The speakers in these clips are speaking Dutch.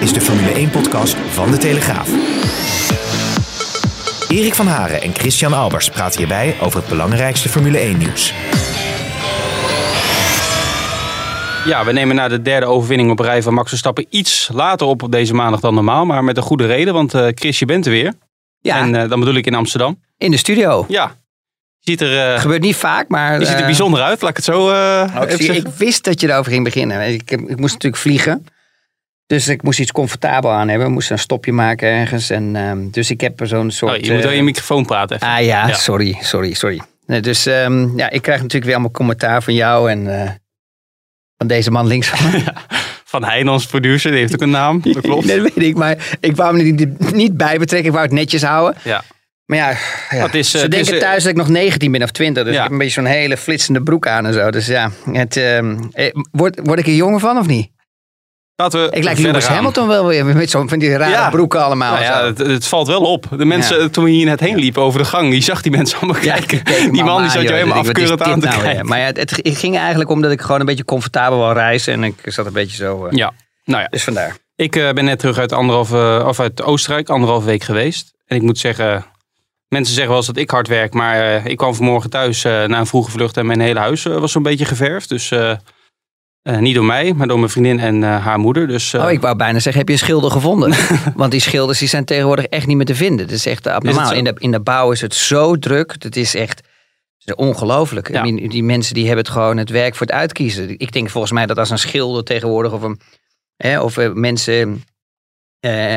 Is de Formule 1-podcast van De Telegraaf. Erik van Haren en Christian Albers praten hierbij over het belangrijkste Formule 1-nieuws. Ja, we nemen na de derde overwinning op rij van Max Verstappen iets later op deze maandag dan normaal. Maar met een goede reden, want uh, Chris, je bent er weer. Ja. En uh, dan bedoel ik in Amsterdam. In de studio. Ja. Ziet er, uh, Gebeurt niet vaak, maar... Je ziet er bijzonder uit, laat ik het zo nou, ik, zie, ik, wist dat je erover ging beginnen. Ik, ik moest natuurlijk vliegen. Dus ik moest iets comfortabel aan hebben. Moest een stopje maken ergens. En, uh, dus ik heb zo'n soort... Oh, je moet wel in je microfoon praten. Even. Ah ja, ja, sorry, sorry, sorry. Nee, dus um, ja, ik krijg natuurlijk weer allemaal commentaar van jou en uh, van deze man links van me. van Hein, ons producer, die heeft ook een naam. Dat klopt. dat weet ik, maar ik wou hem niet, niet bij betrekken. Ik wou het netjes houden. Ja. Maar ja, ja. Is, ze denken is, thuis dat ik nog 19 ben of 20. Dus ja. ik heb een beetje zo'n hele flitsende broek aan en zo. Dus ja, het, uh, word, word ik er jonger van of niet? Laten we ik lijk Lewis Hamilton wel weer met zo'n van die rare ja. broeken allemaal. Nou ja, het, het, valt wel op. De mensen, ja. toen we hier net heen liepen over de gang, die zag die mensen allemaal kijken. die man die zat je helemaal afkeurend aan te nou, kijken. Maar ja, het, het, ging eigenlijk om dat ik gewoon een beetje comfortabel wil reizen. En ik zat een beetje zo... Uh, ja, nou ja. Dus vandaar. Ik uh, ben net terug uit, anderhalve, of uit Oostenrijk, anderhalf week geweest. En ik moet zeggen, mensen zeggen wel eens dat ik hard werk. Maar ik kwam vanmorgen thuis na een vroege vlucht en mijn hele huis was zo'n beetje geverfd. Dus... Uh, niet door mij, maar door mijn vriendin en uh, haar moeder. Dus, uh... Oh, ik wou bijna zeggen, heb je een schilder gevonden? Want die schilders die zijn tegenwoordig echt niet meer te vinden. Dat is echt abnormaal. Is in, de, in de bouw is het zo druk. Het is echt ongelooflijk. Ja. Die, die, mensen die hebben het gewoon het werk voor het uitkiezen. Ik denk volgens mij dat als een schilder tegenwoordig of, een, hè, of mensen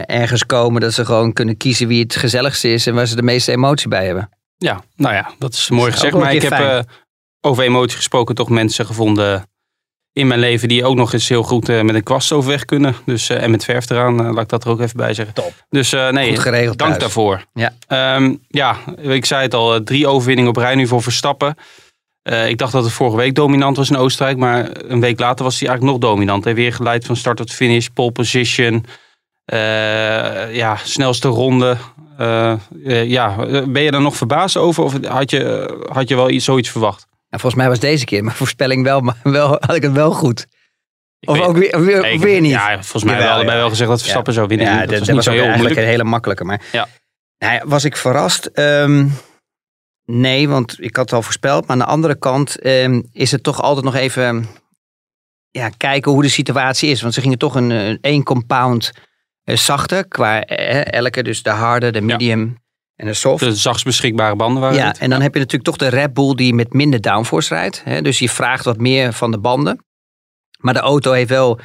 ergens komen... dat ze gewoon kunnen kiezen wie het gezelligste is... en waar ze de meeste emotie bij hebben. Ja, nou ja, dat is mooi gezegd. Maar ik heb over emotie gesproken toch mensen gevonden in mijn leven die ook nog eens heel goed uh, met een kwast overweg kunnen. Dus, uh, en met verf eraan, uh, laat ik dat er ook even bij zeggen. Top. Dus nee, goed geregeld dank thuis. daarvoor. Ja. Um, ja, ik zei het al, drie overwinningen op rij nu voor Verstappen. ik dacht dat het vorige week dominant was in Oostenrijk, maar een week later was hij eigenlijk nog dominant. Hij weer geleid van start tot finish, pole position, ja, snelste ronde. ja, ben je daar nog verbaasd over of had je, had je wel iets, zoiets verwacht? Nou, volgens mij was deze keer mijn voorspelling wel, maar wel, had ik het wel goed. Ik of weet, ook weer, weer, ik, weer niet. Ja, volgens mij hebben we allebei wel gezegd dat Verstappen ja. zou winnen. Ja, dat, dat was was, niet zo heel eigenlijk een hele makkelijke. Maar ja. nou, was ik verrast? Um, nee, want ik had het al voorspeld. Maar aan de andere kant um, is het toch altijd nog even ja, kijken hoe de situatie is. Want ze gingen toch een, een één compound uh, zachter qua eh, elke. Dus de harde, de medium... En de soft. De zachtst beschikbare banden waren Ja, het. en dan heb je natuurlijk toch de Red Bull die met minder downforce rijdt. Hè? Dus je vraagt wat meer van de banden. Maar de auto heeft wel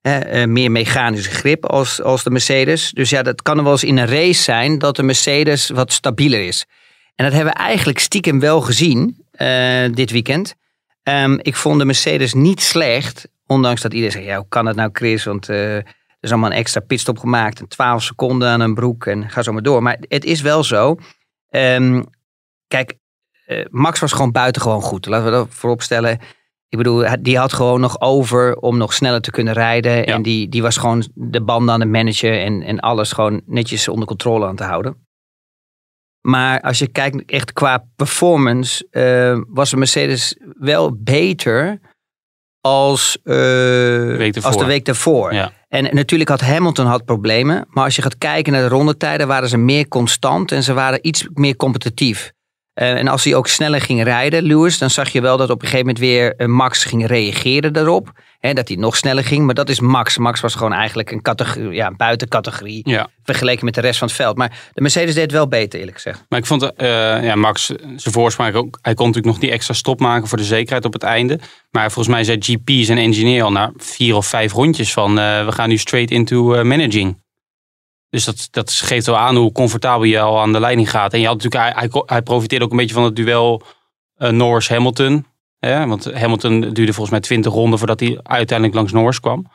hè, meer mechanische grip als, als de Mercedes. Dus ja, dat kan er wel eens in een race zijn dat de Mercedes wat stabieler is. En dat hebben we eigenlijk stiekem wel gezien uh, dit weekend. Um, ik vond de Mercedes niet slecht. Ondanks dat iedereen zegt, ja, hoe kan het nou Chris? Want... Uh, er is allemaal een extra pitstop gemaakt. En 12 seconden aan een broek en ga zo maar door. Maar het is wel zo. Um, kijk, uh, Max was gewoon buitengewoon goed. Laten we dat voorop stellen. Ik bedoel, die had gewoon nog over om nog sneller te kunnen rijden. Ja. En die, die was gewoon de banden aan het managen en, en alles gewoon netjes onder controle aan te houden. Maar als je kijkt echt qua performance, uh, was de Mercedes wel beter als, uh, de als de week daarvoor. Ja. En natuurlijk had Hamilton had problemen. Maar als je gaat kijken naar de rondetijden, waren ze meer constant en ze waren iets meer competitief. Uh, en als hij ook sneller ging rijden, Lewis, dan zag je wel dat op een gegeven moment weer uh, Max ging reageren daarop. Hè, dat hij nog sneller ging. Maar dat is Max. Max was gewoon eigenlijk een categorie, ja, buitencategorie. Ja. Vergeleken met de rest van het veld. Maar de Mercedes deed het wel beter, eerlijk gezegd. Maar ik vond uh, ja, Max, zijn voorspraak ook. Hij kon natuurlijk nog die extra stop maken voor de zekerheid op het einde. Maar volgens mij zei GP zijn engineer al na vier of vijf rondjes van we gaan nu straight into managing. Dus dat, dat geeft wel aan hoe comfortabel je al aan de leiding gaat. En je had natuurlijk, hij, hij, hij profiteerde ook een beetje van het duel uh, Norris-Hamilton. Hè? Want Hamilton duurde volgens mij 20 ronden voordat hij uiteindelijk langs Norris kwam.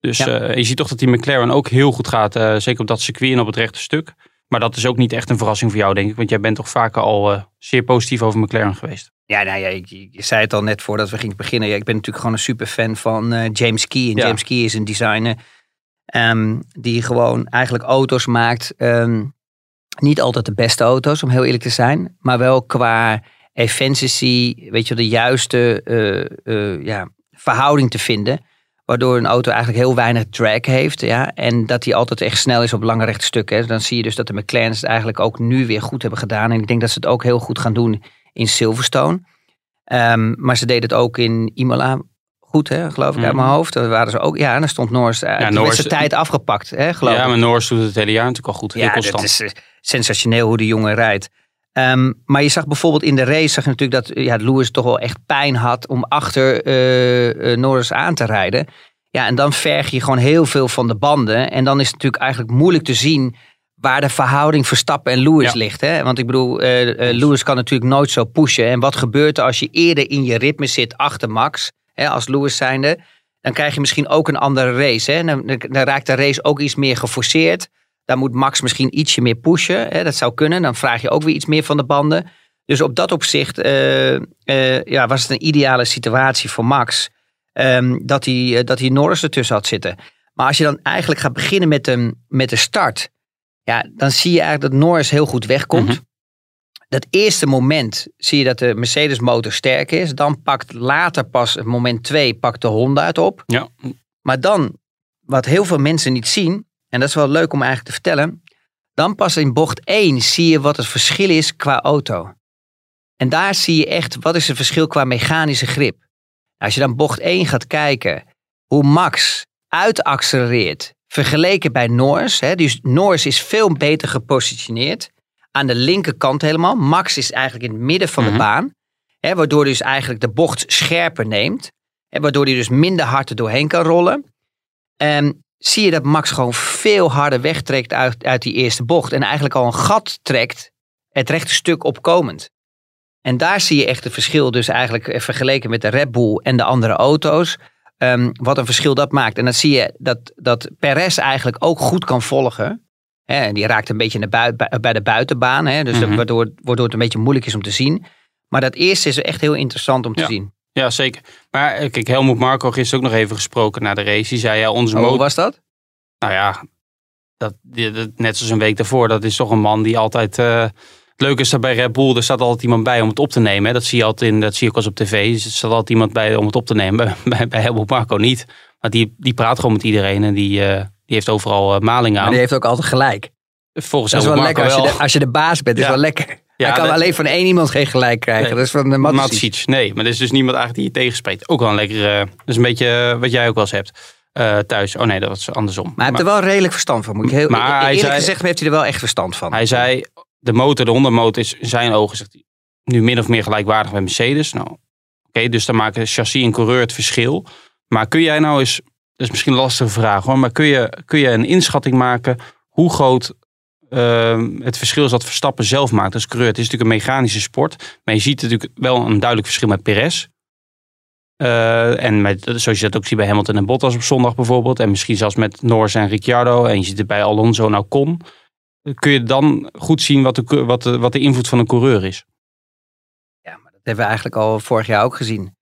Dus Ja. eh, je ziet toch dat die McLaren ook heel goed gaat. eh, zeker op dat circuit en op het rechte stuk. Maar dat is ook niet echt een verrassing voor jou, denk ik. Want jij bent toch vaker al zeer positief over McLaren geweest. Ja, nou ja, je, je zei het al net voordat we gingen beginnen. Ja, ik ben natuurlijk gewoon een super fan van James Key. En Ja. James Key is een designer ehm, die gewoon eigenlijk auto's maakt. ehm, niet altijd de beste auto's, om heel eerlijk te zijn. Maar wel qua efficiency, weet je, de juiste eh, eh, ja, verhouding te vinden. Waardoor een auto eigenlijk heel weinig drag heeft. Ja, en dat die altijd echt snel is op lange rechte stukken. Dan zie je dus dat de McLaren's het eigenlijk ook nu weer goed hebben gedaan. En ik denk dat ze het ook heel goed gaan doen in Silverstone. Ehm, maar ze deden het ook in Imola goed, hè, geloof ik, uit Mhm. mijn hoofd. Daar waren ze ook, ja, en dan stond Norris uit Ja, de tijd afgepakt, hè, geloof ja, ik. maar Norris doet het hele jaar natuurlijk al goed. Ja, constant. dat is eh, sensationeel hoe de jongen rijdt. Ehm, maar je zag bijvoorbeeld in de race zag je natuurlijk dat ja, Lewis toch wel echt pijn had om achter eh, eh, Norris aan te rijden. Ja, en dan verg je gewoon heel veel van de banden. En dan is het natuurlijk eigenlijk moeilijk te zien waar de verhouding Verstappen en Lewis Ja. ligt. Hè? Want ik bedoel, eh eh, Lewis kan natuurlijk nooit zo pushen. En wat gebeurt er als je eerder in je ritme zit achter Max, hè, als Lewis zijnde? Dan krijg je misschien ook een andere race. Hè? Dan, dan, raakt de race ook iets meer geforceerd. Dan moet Max misschien ietsje meer pushen. Hè? Dat zou kunnen. Dan vraag je ook weer iets meer van de banden. Dus op dat opzicht eh, eh, ja, was het een ideale situatie voor Max. ehm, dat, hij, eh, dat hij Norris ertussen had zitten. Maar als je dan eigenlijk gaat beginnen met de, met de start. Ja, dan zie je eigenlijk dat Norris heel goed wegkomt. Mhm. Dat eerste moment zie je dat de Mercedes motor sterk is. Dan pakt later pas het moment 2 pakt de Honda het op. Ja, Maar dan, wat heel veel mensen niet zien, en dat is wel leuk om eigenlijk te vertellen, dan pas in bocht 1 zie je wat het verschil is qua auto. En daar zie je echt wat is het verschil qua mechanische grip. Als je dan bocht 1 gaat kijken, hoe Max uitaccelereert vergeleken bij Norris. Hè, dus Norris is veel beter gepositioneerd. Aan de linkerkant helemaal. Max is eigenlijk in het midden van Mhm. de baan. Hè, waardoor hij dus eigenlijk de bocht scherper neemt. Hè, waardoor hij dus minder hard er doorheen kan rollen. En zie je dat Max gewoon veel harder wegtrekt uit, uit die eerste bocht. En eigenlijk al een gat trekt, het rechte stuk opkomend. En daar zie je echt het verschil dus eigenlijk eh, vergeleken met de Red Bull en de andere auto's. Ehm, wat een verschil dat maakt. En dan zie je dat, dat Perez eigenlijk ook goed kan volgen. En die raakt een beetje naar bui- bij, de buitenbaan. Hè, dus Mhm. waardoor, waardoor het een beetje moeilijk is om te zien. Maar dat eerste is echt heel interessant om te Ja. zien. ja, zeker. Maar eh, kijk, Helmoet Marco gisteren ook nog even gesproken na de race. Die zei ja, onze Oh, hoe motor... was dat? Nou ja, dat, net zoals een week daarvoor. Dat is toch een man die altijd... eh, het leuke is dat bij Red Bull, er staat altijd iemand bij om het op te nemen. Hè. Dat zie je altijd in, dat zie ik als op tv. Er staat altijd iemand bij om het op te nemen. Bij, bij, Helmut Marco niet. Maar die, die praat gewoon met iedereen en die, eh, die heeft overal eh, malingen Maar aan. die heeft ook altijd gelijk. Volgens Dat is wel lekker als je, de, als je de baas bent. Is Ja. wel lekker. Ja, Hij kan dat- alleen van één iemand geen gelijk krijgen. Nee. Dat is van de Matsic. Matsic. Nee, maar er is dus niemand eigenlijk die je tegenspreekt. Ook wel een lekkere... Dat is een beetje eh, wat jij ook wel eens hebt eh, thuis. Oh nee, dat was andersom. Maar hij heeft er wel redelijk verstand van. Moet ik heel, Maar hij eerlijk zei- gezegd heeft hij er wel echt verstand van. Hij zei, de motor, de Honda motor is in zijn ogen zegt hij, nu min of meer gelijkwaardig met Mercedes. Nou, oké, dus dan maken chassis en coureur het verschil. Maar kun jij nou eens, dat is misschien een lastige vraag hoor, maar kun je, kun je een inschatting maken hoe groot eh, het verschil is dat Verstappen zelf maakt als coureur? Het is natuurlijk een mechanische sport, maar je ziet natuurlijk wel een duidelijk verschil met Perez. Eh, en met, zoals je dat ook ziet bij Hamilton en Bottas op zondag bijvoorbeeld. En misschien zelfs met Norris en Ricciardo. En je ziet het bij Alonso en Ocon kun je dan goed zien wat de, wat de, wat de invloed van een coureur is. Ja, maar dat hebben we eigenlijk al vorig jaar ook gezien.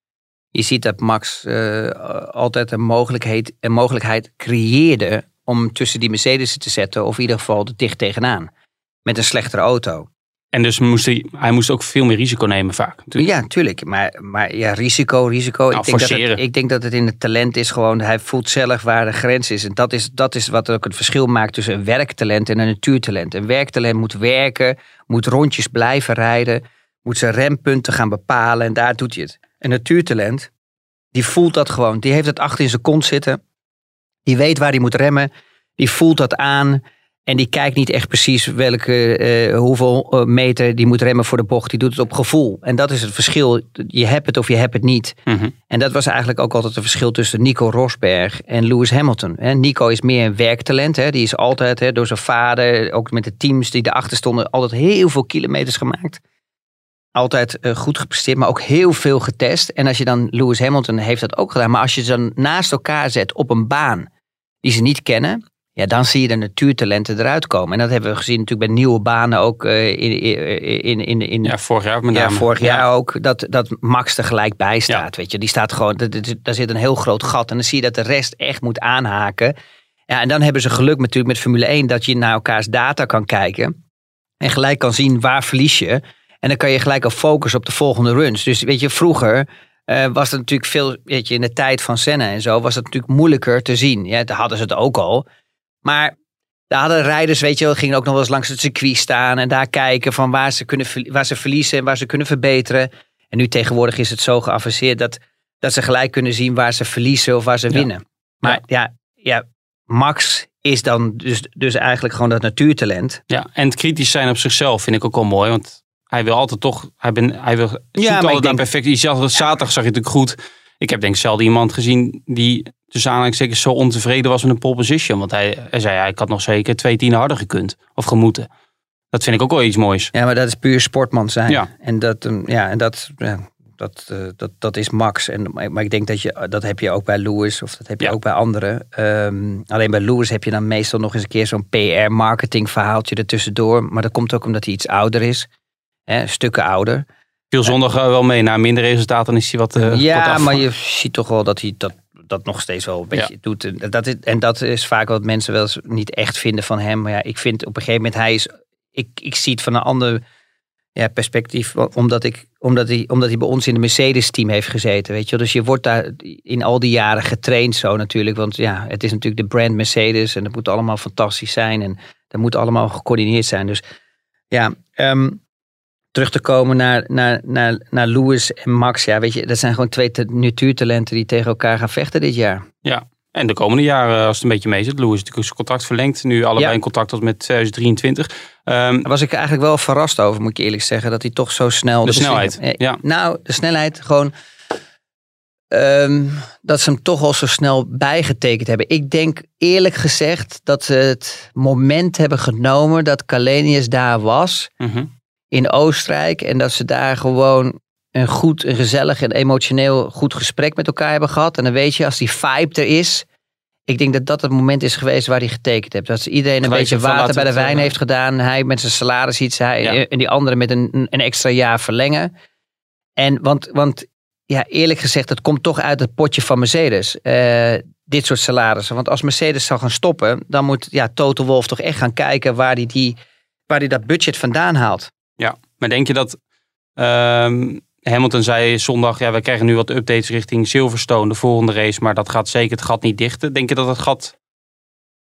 Je ziet dat Max eh, altijd een mogelijkheid, een mogelijkheid creëerde om tussen die Mercedes te zetten. Of in ieder geval er dicht tegenaan. Met een slechtere auto. En dus moest hij, hij moest ook veel meer risico nemen vaak. Ja, natuurlijk. Maar, maar ja, risico, risico. Nou, ik, denk dat het, ik denk dat het in het talent is gewoon, hij voelt zelf waar de grens is. En dat is, dat is wat ook het verschil maakt tussen een werktalent en een natuurtalent. Een werktalent moet werken, moet rondjes blijven rijden, moet zijn rempunten gaan bepalen en daar doet hij het. Een natuurtalent, die voelt dat gewoon. Die heeft het achter in zijn kont zitten. Die weet waar hij moet remmen. Die voelt dat aan. En die kijkt niet echt precies welke, eh, hoeveel eh, meter die moet remmen voor de bocht. Die doet het op gevoel. En dat is het verschil. Je hebt het of je hebt het niet. Mhm. En dat was eigenlijk ook altijd het verschil tussen Nico Rosberg en Lewis Hamilton. Nico is meer een werktalent. Hè. Die is altijd hè, door zijn vader, ook met de teams die erachter stonden, altijd heel veel kilometers gemaakt. Altijd eh, goed gepresteerd, maar ook heel veel getest. En als je dan, Lewis Hamilton heeft dat ook gedaan. Maar als je ze dan naast elkaar zet op een baan die ze niet kennen. Ja, dan zie je de natuurtalenten eruit komen. En dat hebben we gezien natuurlijk bij nieuwe banen ook uh, in, in, in, in, Ja, vorig jaar met ja, vorig jaar Ja. ook. Dat, dat Max er gelijk bij staat. Weet je, die staat gewoon, daar zit een heel groot gat. En dan zie je dat de rest echt moet aanhaken. Ja, en dan hebben ze geluk natuurlijk met Formule 1 dat je naar elkaars data kan kijken. En gelijk kan zien waar verlies je. En dan kan je gelijk al focussen op de volgende runs. Dus weet je, vroeger eh, was het natuurlijk veel, weet je, in de tijd van Senna en zo, was het natuurlijk moeilijker te zien. Ja, daar hadden ze het ook al. Maar daar hadden rijders, weet je wel, gingen ook nog wel eens langs het circuit staan en daar kijken van waar ze, kunnen, waar ze verliezen en waar ze kunnen verbeteren. En nu tegenwoordig is het zo geavanceerd dat, dat ze gelijk kunnen zien waar ze verliezen of waar ze Ja. winnen. Maar ja, ja, Max is dan dus, dus eigenlijk gewoon dat natuurtalent. Ja, en het kritisch zijn op zichzelf vind ik ook wel mooi. Want hij wil altijd toch, hij, ben, hij wil, ik altijd denk- perfect. Dat zaterdag zag je natuurlijk goed. Ik heb denk ik zelden iemand gezien die tussen aanhalingstekens zo ontevreden was met een pole position. Want hij, hij zei, ja, ik had nog zeker twee tienen harder gekund. Of gemoeten. Dat vind ik ook wel iets moois. Ja, maar dat is puur sportman zijn. Ja. En dat, um, ja, en dat, ja, dat, eh, dat, dat is Max. En, maar ik denk dat je dat heb je ook bij Lewis of dat heb je Ja. ook bij anderen. Ehm, alleen bij Lewis heb je dan meestal nog eens een keer zo'n PR-marketing verhaaltje ertussendoor. Maar dat komt ook omdat hij iets ouder is. Hè, stukken ouder. Viel zondag wel mee. Na minder resultaten is hij wat eh, ja, maar je ziet toch wel dat hij dat, dat nog steeds wel een beetje doet. En dat, is, en dat is vaak wat mensen wel eens niet echt vinden van hem. Maar ja, ik vind op een gegeven moment, hij is, ik, ik zie het van een ander ja, perspectief. Omdat, ik, omdat, hij, omdat hij bij ons in de Mercedes-team heeft gezeten. Weet je? Dus je wordt daar in al die jaren getraind zo natuurlijk. Want ja, het is natuurlijk de brand Mercedes. En dat moet allemaal fantastisch zijn. En dat moet allemaal gecoördineerd zijn. Dus ja, ehm, terug te komen naar, naar, naar, naar Lewis en Max. Ja, weet je, dat zijn gewoon twee te- natuurtalenten die tegen elkaar gaan vechten dit jaar. En de komende jaren, als het een beetje mee zit. Lewis is natuurlijk zijn contract verlengd. Nu allebei Ja. in contact tot met 2023. Ehm, Daar was ik eigenlijk wel verrast over, moet ik eerlijk zeggen. Dat hij toch zo snel... de snelheid. Eh, Ja. Nou, de snelheid gewoon... ehm, dat ze hem toch al zo snel bijgetekend hebben. Ik denk eerlijk gezegd dat ze het moment hebben genomen dat Kalenius daar was. mhm. In Oostenrijk. En dat ze daar gewoon een goed, een gezellig en emotioneel goed gesprek met elkaar hebben gehad. En dan weet je, als die vibe er is. Ik denk dat dat het moment is geweest waar hij getekend heeft. Dat ze iedereen een beetje van, water laten bij de wijn eh, heeft gedaan. Hij met zijn salaris iets. Hij, Ja. En die andere met een, een extra jaar verlengen. En want, want ja, eerlijk gezegd, het komt toch uit het potje van Mercedes. eh, dit soort salarissen. Want als Mercedes zal gaan stoppen, dan moet ja, Toto Wolff toch echt gaan kijken waar hij, die, waar hij dat budget vandaan haalt. Ja, maar denk je dat ehm, Hamilton zei zondag, ja, we krijgen nu wat updates richting Silverstone, de volgende race, maar dat gaat zeker het gat niet dichten. Denk je dat het gat,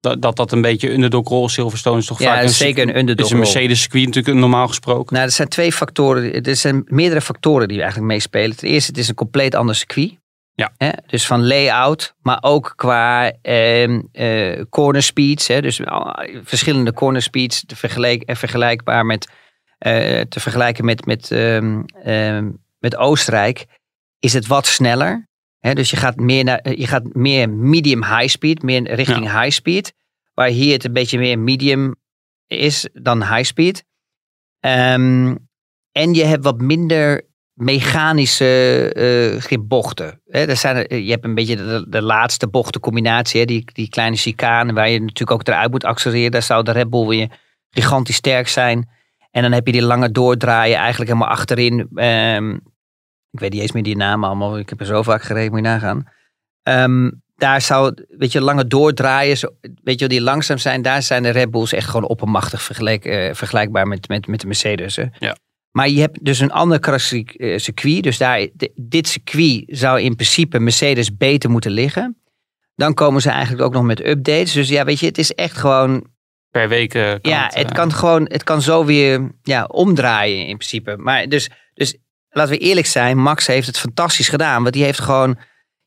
dat dat, dat een beetje underdog rol Silverstone is toch Ja, vaak is zeker een underdog is een. Mercedes circuit natuurlijk normaal gesproken. Nou, er zijn twee factoren. Er zijn meerdere factoren die eigenlijk meespelen. Ten eerste, het is een compleet ander circuit. Ja. Hè? Dus van layout, maar ook qua ehm, eh, corner speeds. Hè? Dus al- verschillende corner speeds vergelijk, vergelijkbaar met, te vergelijken met, met, ehm, ehm, met Oostenrijk. Is het wat sneller? Dus je gaat meer, naar, eh, je gaat meer medium high speed, meer richting high speed. Waar hier het een beetje meer medium is dan high speed. Ehm, en je hebt wat minder mechanische eh bochten. Hè, er zijn, er- je hebt een beetje de, de laatste bochtencombinatie. Hè, die, die kleine chicane waar je natuurlijk ook eruit moet accelereren. Daar zou de Red Bull weer gigantisch sterk zijn. En dan heb je die lange doordraaien eigenlijk helemaal achterin. Ehm, ik weet niet eens meer die namen allemaal. Ik heb er zo vaak gereden, moet je nagaan. Ehm, daar zou, weet je, lange doordraaien, weet je, wel, die langzaam zijn, daar zijn de Red Bulls echt gewoon oppermachtig vergelijk, eh, vergelijkbaar met, met, met de Mercedes. Hè. Ja. Maar je hebt dus een ander eh, circuit. Dus daar, di- dit circuit zou in principe Mercedes beter moeten liggen. Dan komen ze eigenlijk ook nog met updates. Dus ja, weet je, het is echt gewoon Per week eh, kan ja, het, het eh, kan gewoon, het kan zo weer ja, omdraaien in principe. Maar dus, dus laten we eerlijk zijn, Max heeft het fantastisch gedaan. Want die heeft gewoon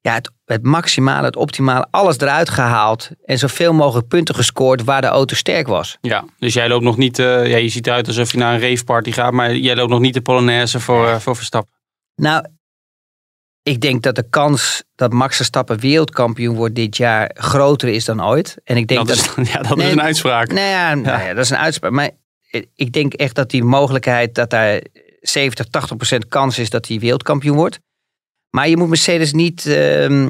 ja, het, het maximale, het optimale, alles eruit gehaald. En zoveel mogelijk punten gescoord waar de auto sterk was. Ja, dus jij loopt nog niet, eh, ja, je ziet eruit alsof je naar een raveparty gaat, maar jij loopt nog niet de Polonaise voor, voor Verstappen. Nou, ik denk dat de kans dat Max Verstappen wereldkampioen wordt dit jaar groter is dan ooit. En ik denk Dat, dat, is, ja, dat Nee, is een uitspraak. Nou ja, nou ja, dat is een uitspraak. Maar ik denk echt dat die mogelijkheid dat daar 70, 80 procent kans is dat hij wereldkampioen wordt. Maar je moet Mercedes niet, ehm,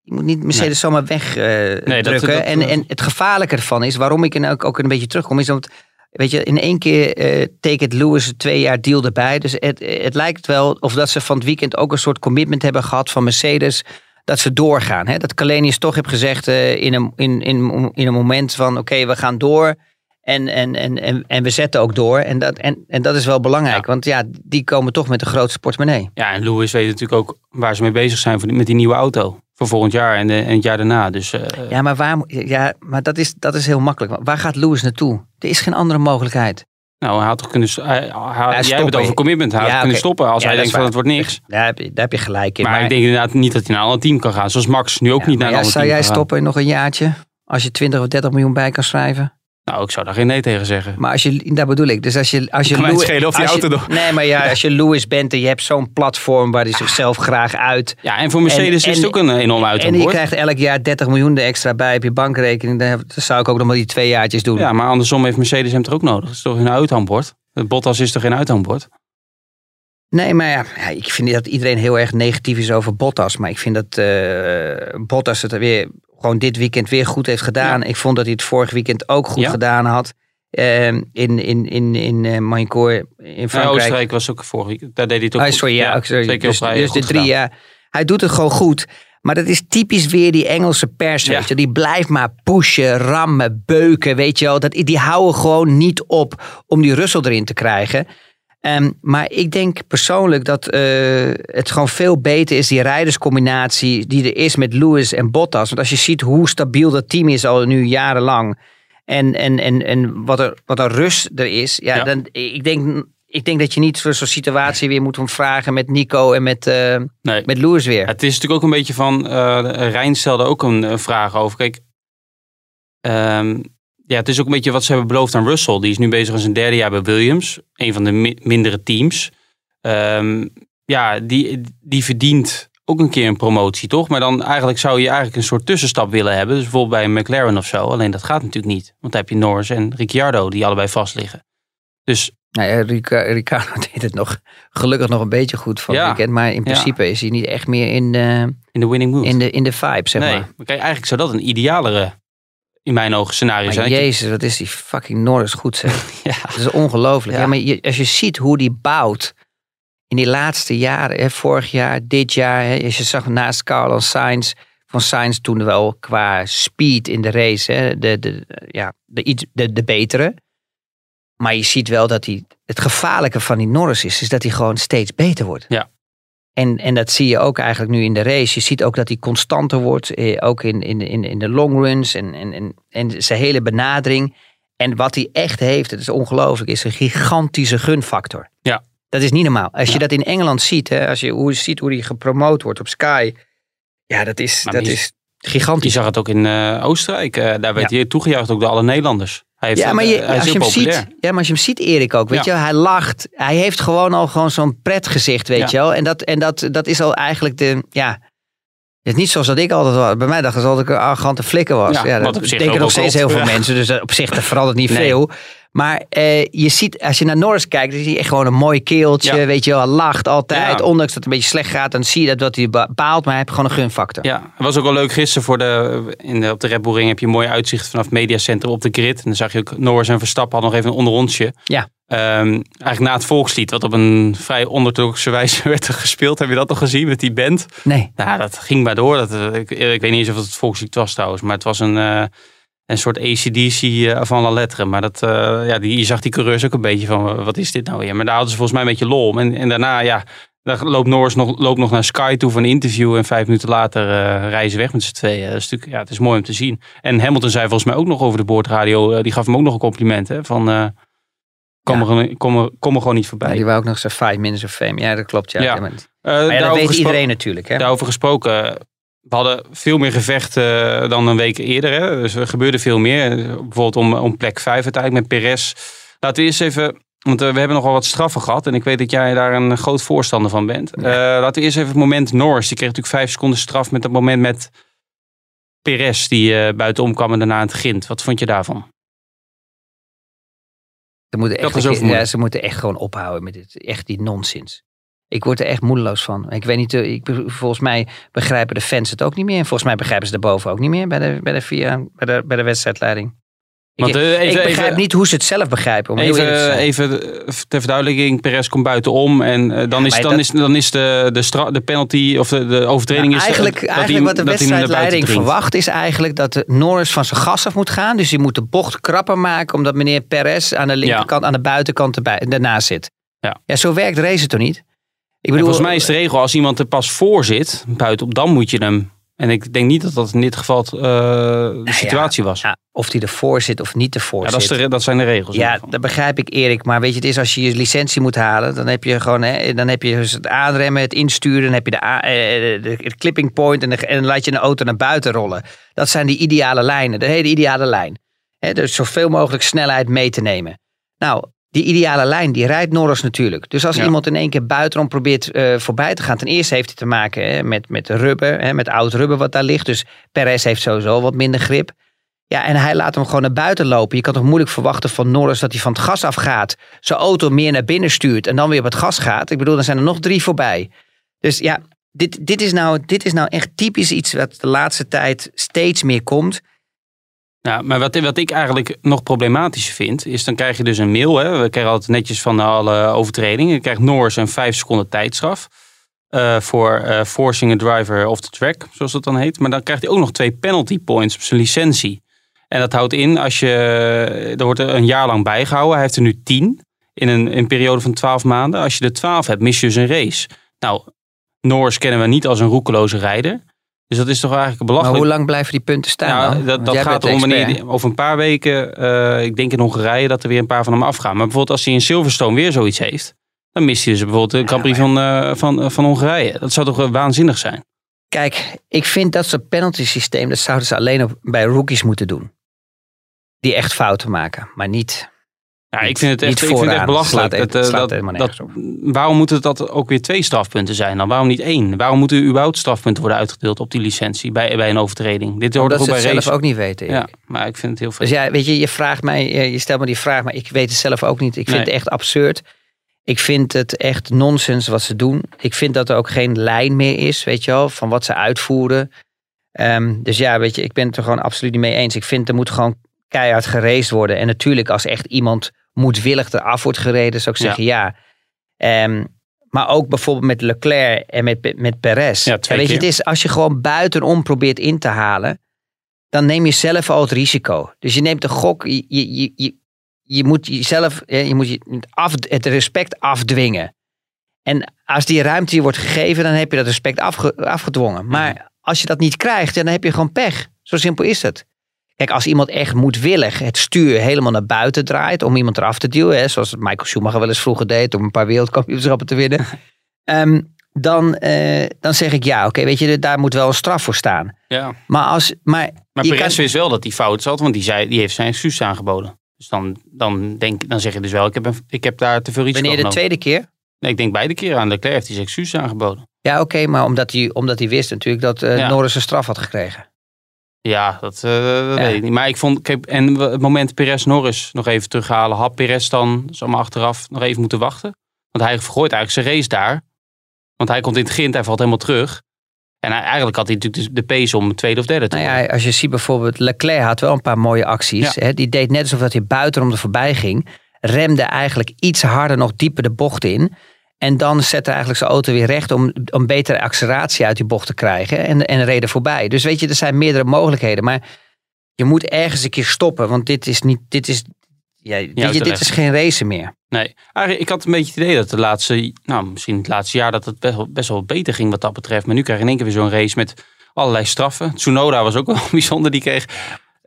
je moet niet Mercedes zomaar wegdrukken. Nee, en, en het gevaarlijke ervan is, waarom ik er ook, ook een beetje terugkom, is dat, weet je, in één keer eh tekent Lewis een twee jaar deal erbij. Dus het, het lijkt wel of dat ze van het weekend ook een soort commitment hebben gehad van Mercedes. Dat ze doorgaan. Hè? Dat Kalenius toch heeft gezegd eh, in, een, in, in, in een moment van oké, we gaan door. En, en, en, en, en we zetten ook door. En dat, en, en dat is wel belangrijk. Want ja, die komen toch met de grootste portemonnee. Ja, en Lewis weet natuurlijk ook waar ze mee bezig zijn met die nieuwe auto. Voor volgend jaar en, de, en het jaar daarna. Dus eh, Ja, maar, waar, ja, maar dat, is, dat is heel makkelijk. Waar gaat Lewis naartoe? Er is geen andere mogelijkheid. nou, hij had toch kunnen... Hij, hij- jij hebt het over commitment. Hij had kunnen stoppen als Ja, hij denkt van het wordt niks. Daar heb je, daar heb je gelijk in. Maar, ik denk inderdaad niet dat hij naar een ander team kan gaan. Zoals Max nu ook Ja, niet naar een ander zou team jij kan gaan. stoppen in nog een jaartje? Als je 20 of 30 miljoen bij kan schrijven? Nou, ik zou daar geen nee tegen zeggen. Maar als je, dat bedoel ik. Dus als je, als je Kan Lewis- schelen of die je- auto Nee, maar ja, als je Lewis bent en je hebt zo'n platform waar hij zichzelf graag uit. Ja, en voor Mercedes En- is het ook een enorm En je krijgt elk jaar 30 miljoen er extra bij op je bankrekening. Dan zou ik ook nog maar die twee jaartjes doen. Ja, maar andersom heeft Mercedes hem toch ook nodig. Dat is toch een uithangbord? Bottas is toch geen uithangbord? Nee, maar ja, ja, ik vind dat iedereen heel erg negatief is over Bottas. Maar ik vind dat eh, Bottas het er weer gewoon dit weekend weer goed heeft gedaan. Ik vond dat hij het vorig weekend ook goed Ja. gedaan had. Ehm, in in, in, in Mayencourt in Ja, Frankrijk. Oostenrijk was ook vorig. Daar deed hij het ook Ah, goed. sorry, ja, ook sorry. dus, op rij dus de goed drie jaar. Hij doet het gewoon goed. Maar dat is typisch weer die Engelse pers. Ja. Weet je. Die blijft maar pushen, rammen, beuken. Weet je wel. Dat, die houden gewoon niet op om die Russell erin te krijgen. Ehm, maar ik denk persoonlijk dat eh, het gewoon veel beter is, die rijderscombinatie die er is met Lewis en Bottas. Want als je ziet hoe stabiel dat team is al nu jarenlang. En, en, en, en wat, er, wat er rust er is. Ja, Ja. Dan, ik, denk, ik denk dat je niet voor zo'n situatie weer moet vragen met Nico en met, eh, Nee. met Lewis weer. Het is natuurlijk ook een beetje van. eh Rijn stelde ook een, vraag over. Kijk, ehm, ja, het is ook een beetje wat ze hebben beloofd aan Russell. Die is nu bezig aan zijn derde jaar bij Williams, een van de mi- mindere teams. Ehm, ja, die, die verdient ook een keer een promotie, toch? Maar dan eigenlijk zou je eigenlijk een soort tussenstap willen hebben. Dus bijvoorbeeld bij een McLaren of zo. Alleen dat gaat natuurlijk niet. Want dan heb je Norris en Ricciardo die allebei vast liggen. Dus Nou ja, Ricardo deed het nog gelukkig nog een beetje goed van het Ja. weekend. Maar in principe is hij niet echt meer in de, in de winning mood. in de, in de vibe, zeg nee, maar. maar kijk, eigenlijk zou dat een idealere, in mijn ogen, scenario zijn. Jezus, wat is die fucking Norris goed zeg. Ja. Dat is ongelooflijk. Ja. Ja. maar je, als je ziet hoe die bouwt in die laatste jaren, hè, vorig jaar, dit jaar, hè, als je zag naast Carlos Sainz, van Sainz toen wel qua speed in de race, hè, de, de, ja, de, iets- de, de betere. Maar je ziet wel dat hij, het gevaarlijke van die Norris is, is dat hij gewoon steeds beter wordt. Ja. En, en dat zie je ook eigenlijk nu in de race. Je ziet ook dat hij constanter wordt, eh, ook in, in, in, in de long runs en, en, en, en zijn hele benadering. En wat hij echt heeft, het is ongelooflijk, is een gigantische gunfactor. Ja. Dat is niet normaal. Als je dat in Engeland ziet, hè, als je hoe je ziet hoe hij gepromoot wordt op Sky. Ja, dat is, Maar dat je- is Je gigantisch. zag het ook in eh, Oostenrijk. eh, daar werd Ja. hij toegejuicht ook door alle Nederlanders. Hij heeft, Ja maar, je, eh, hij als je hem populair. ziet, ja, maar als je hem ziet, Erik ook, weet Ja. je, hij lacht. Hij heeft gewoon al gewoon zo'n pretgezicht, weet Ja. je wel. En, dat, en dat, dat is al eigenlijk de, ja, het is niet zoals dat ik altijd was. Bij mij ze altijd dat ik een arrogante flikker was. Ja, dat denken nog steeds heel veel mensen. Dus op zich verandert niet Nee. veel. Maar eh, je ziet, als je naar Norris kijkt, dan zie je echt gewoon een mooi keeltje. Ja. Weet je wel, hij lacht altijd. Ja. Ondanks dat het een beetje slecht gaat, dan zie je dat wat hij baalt. Maar hij heeft gewoon een gunfactor. Ja, het was ook wel leuk gisteren voor de, in de, op de Red Bull Ring heb je een mooi uitzicht vanaf mediacentrum op de grid. En dan zag je ook Norris en Verstappen hadden nog even een onderrondje. Ja. Ehm, eigenlijk na het volkslied, wat op een vrij onderdrukse wijze werd gespeeld. Heb je dat nog gezien met die band? Nee. Nou, dat ging maar door. Dat, eh, ik, ik weet niet eens of het het volkslied was trouwens. Maar het was een, eh, een soort ACDC uh, van la lettre. Maar dat, eh, ja, die, je zag die coureurs ook een beetje van, eh, wat is dit nou weer? Maar daar hadden ze volgens mij een beetje lol om. En, en daarna, ja, dan loopt Norris nog, loopt nog naar Sky toe voor een interview. En vijf minuten later eh, reizen weg met z'n tweeën. Dat is natuurlijk, ja, het is mooi om te zien. En Hamilton zei volgens mij ook nog over de boordradio. eh, die gaf hem ook nog een compliment. Hè, van, eh, kom, Ja. er, gewoon- kom, er, kom er gewoon niet voorbij. Ja, die wou ook nog zijn five minutes of fame. Ja, dat klopt. Ja. Maar, Eh, dat weet iedereen natuurlijk. Hè? Daarover gesproken, we hadden veel meer gevechten eh, dan een week eerder. Hè? Dus er gebeurde veel meer. Bijvoorbeeld om, om plek 5 uiteindelijk met Perez. Laten we eerst even, want eh, we hebben nogal wat straffen gehad. En ik weet dat jij daar een groot voorstander van bent. Eh, laten we eerst even het moment Norris. Die kreeg natuurlijk vijf seconden straf met het moment met Perez. Die eh buitenom kwam en daarna aan het grind. Wat vond je daarvan? Ze moeten, Dat echt, is ja, ze moeten echt gewoon ophouden met dit. Echt die nonsens. Ik word er echt moedeloos van. Ik weet niet, eh, ik, volgens mij begrijpen de fans het ook niet meer. En volgens mij begrijpen ze daarboven ook niet meer bij de, bij de, via, bij de, bij de wedstrijdleiding. Want, eh, even- ik begrijp even- niet hoe ze het zelf begrijpen. Om te Even, even eh, ter verduidelijking, Perez komt buitenom en dan, is, dan, dat- is, dan is de, de, stra- de penalty of de, de overtreding Nou, is eigenlijk, dat eigenlijk wat de wedstrijdleiding verwacht is eigenlijk dat de Norris van zijn gas af moet gaan. Dus die moet de bocht krapper maken omdat meneer Perez aan de linkerkant, aan de buitenkant erbij, daarnaast zit. Ja. ja, zo werkt racen toch niet? Ik En volgens mij is de regel, als iemand er pas voor zit, buitenop, dan moet je hem. En ik denk niet dat dat in dit geval eh, de ja, situatie was. Ja, ja, of die ervoor zit of niet ervoor dat, is de, dat zijn de regels. Ja, dat begrijp ik Erik. Maar weet je, het is als je je licentie moet halen, dan heb je gewoon, hè, dan heb je dus het aanremmen, het insturen, dan heb je de, eh, de, de clipping point en, de- en dan laat je een auto naar buiten rollen. Dat zijn die ideale lijnen, de hele ideale lijn. Hè, dus zoveel mogelijk snelheid mee te nemen. Nou, die ideale lijn, die rijdt Norris natuurlijk. Dus als Ja. iemand in één keer buitenom probeert eh, voorbij te gaan, ten eerste heeft hij te maken hè, met, met rubber, hè, met oud rubber wat daar ligt. Dus Perez heeft sowieso wat minder grip. Ja, en hij laat hem gewoon naar buiten lopen. Je kan toch moeilijk verwachten van Norris dat hij van het gas afgaat, zijn auto meer naar binnen stuurt en dan weer op het gas gaat. Ik bedoel, dan zijn er nog drie voorbij. Dus ja, dit, dit, is, nou, dit is nou echt typisch iets wat de laatste tijd steeds meer komt. Ja, maar wat, wat ik eigenlijk nog problematischer vind, is dan krijg je dus een mail. Hè? We krijgen altijd netjes van alle overtredingen. Je krijgt Norris een 5 seconden tijdstraf. eh, voor eh, forcing a driver off the track, zoals dat dan heet. Maar dan krijgt hij ook nog twee penalty points op zijn licentie. En dat houdt in, als je, er wordt er een jaar lang bijgehouden. Hij heeft er nu 10 in een, in periode van 12 maanden. Als je er 12 hebt, mis je dus een race. Nou, Norris kennen we niet als een roekeloze rijder. Dus dat is toch eigenlijk een Maar belachelijk hoe lang blijven die punten staan? ja, dat, dat gaat wanneer die- over een paar weken, eh, ik denk in Hongarije, dat er weer een paar van hem afgaan. Maar bijvoorbeeld als hij in Silverstone weer zoiets heeft, dan mist hij dus bijvoorbeeld de Grand Prix van, eh, van, van Hongarije. Dat zou toch eh, waanzinnig zijn? Kijk, ik vind dat soort penalty systeem, dat zouden ze alleen op, bij rookies moeten doen. Die echt fouten maken, maar niet. Ja, Niet- ik vind het echt, ik vind het echt belachelijk. Slaat- dat, eh, dat, waarom moeten dat ook weer twee strafpunten zijn dan? Waarom niet één? Waarom moeten er überhaupt strafpunten worden uitgedeeld op die licentie bij, bij een overtreding? Dit hoort Omdat ze het bij zelf ook niet weten. Ja, maar ik vind het heel veel. Dus ja, weet je, je vraagt mij, je stelt me die vraag, maar ik weet het zelf ook niet. Ik vind Nee. het echt absurd. Ik vind het echt nonsens wat ze doen. Ik vind dat er ook geen lijn meer is, weet je wel, van wat ze uitvoeren. Ehm, dus ja, weet je, ik ben het er gewoon absoluut niet mee eens. Ik vind er moet gewoon keihard geraced worden. En natuurlijk, als echt iemand moedwillig eraf wordt gereden, zou ik zeggen ja. Ehm, maar ook bijvoorbeeld met Leclerc en met, met Perez. Ja, weet je, het is als je gewoon buitenom probeert in te halen, dan neem je zelf al het risico. Dus je neemt de gok, je, je, je, je, moet jezelf, je moet je het af, het respect afdwingen. En als die ruimte je wordt gegeven, dan heb je dat respect afge- afgedwongen. Maar als je dat niet krijgt, dan heb je gewoon pech. Zo simpel is het. Kijk, als iemand echt moedwillig het stuur helemaal naar buiten draait om iemand eraf te duwen, hè, zoals Michael Schumacher wel eens vroeger deed om een paar wereldkampioenschappen te winnen, ehm, dan, eh, dan zeg ik ja, oké, weet je, daar moet wel een straf voor staan. Ja. Maar als, maar, Maar Perez kan- wist wel dat hij fout zat, want die, zei, die heeft zijn excuus aangeboden. Dus dan, dan, denk, dan zeg je dus wel, ik heb, een- ik heb daar te veel risico wanneer de tweede keer? Nee, ik denk beide keer aan Leclerc heeft hij zijn excuus aangeboden. Ja, oké, maar omdat hij, omdat hij wist natuurlijk dat eh, Ja. Norris een straf had gekregen. Ja, dat, eh, dat Ja. weet ik niet. Maar ik vond, kijk, en het moment Perez-Norris nog even terughalen, had Perez dan, zomaar achteraf, nog even moeten wachten? Want hij vergooit eigenlijk zijn race daar. Want hij komt in het grind, hij valt helemaal terug. En hij, eigenlijk had hij natuurlijk de, de pace om tweede of derde te Nou ja, als je ziet bijvoorbeeld, Leclerc had wel een paar mooie acties. Ja. Hè? Die deed net alsof dat hij buitenom er voorbij ging. Remde eigenlijk iets harder nog dieper de bocht in. En dan zette eigenlijk zijn auto weer recht om, om betere acceleratie uit die bocht te krijgen. En, en reden voorbij. Dus weet je, er zijn meerdere mogelijkheden. Maar je moet ergens een keer stoppen. Want dit is niet, dit is, ja, weet je, dit is geen race meer. Nee, ik had een beetje het idee dat de laatste, nou misschien het laatste jaar, dat het best wel, best wel beter ging wat dat betreft. Maar nu krijg je in één keer weer zo'n race met allerlei straffen. Tsunoda was ook wel bijzonder, die kreeg...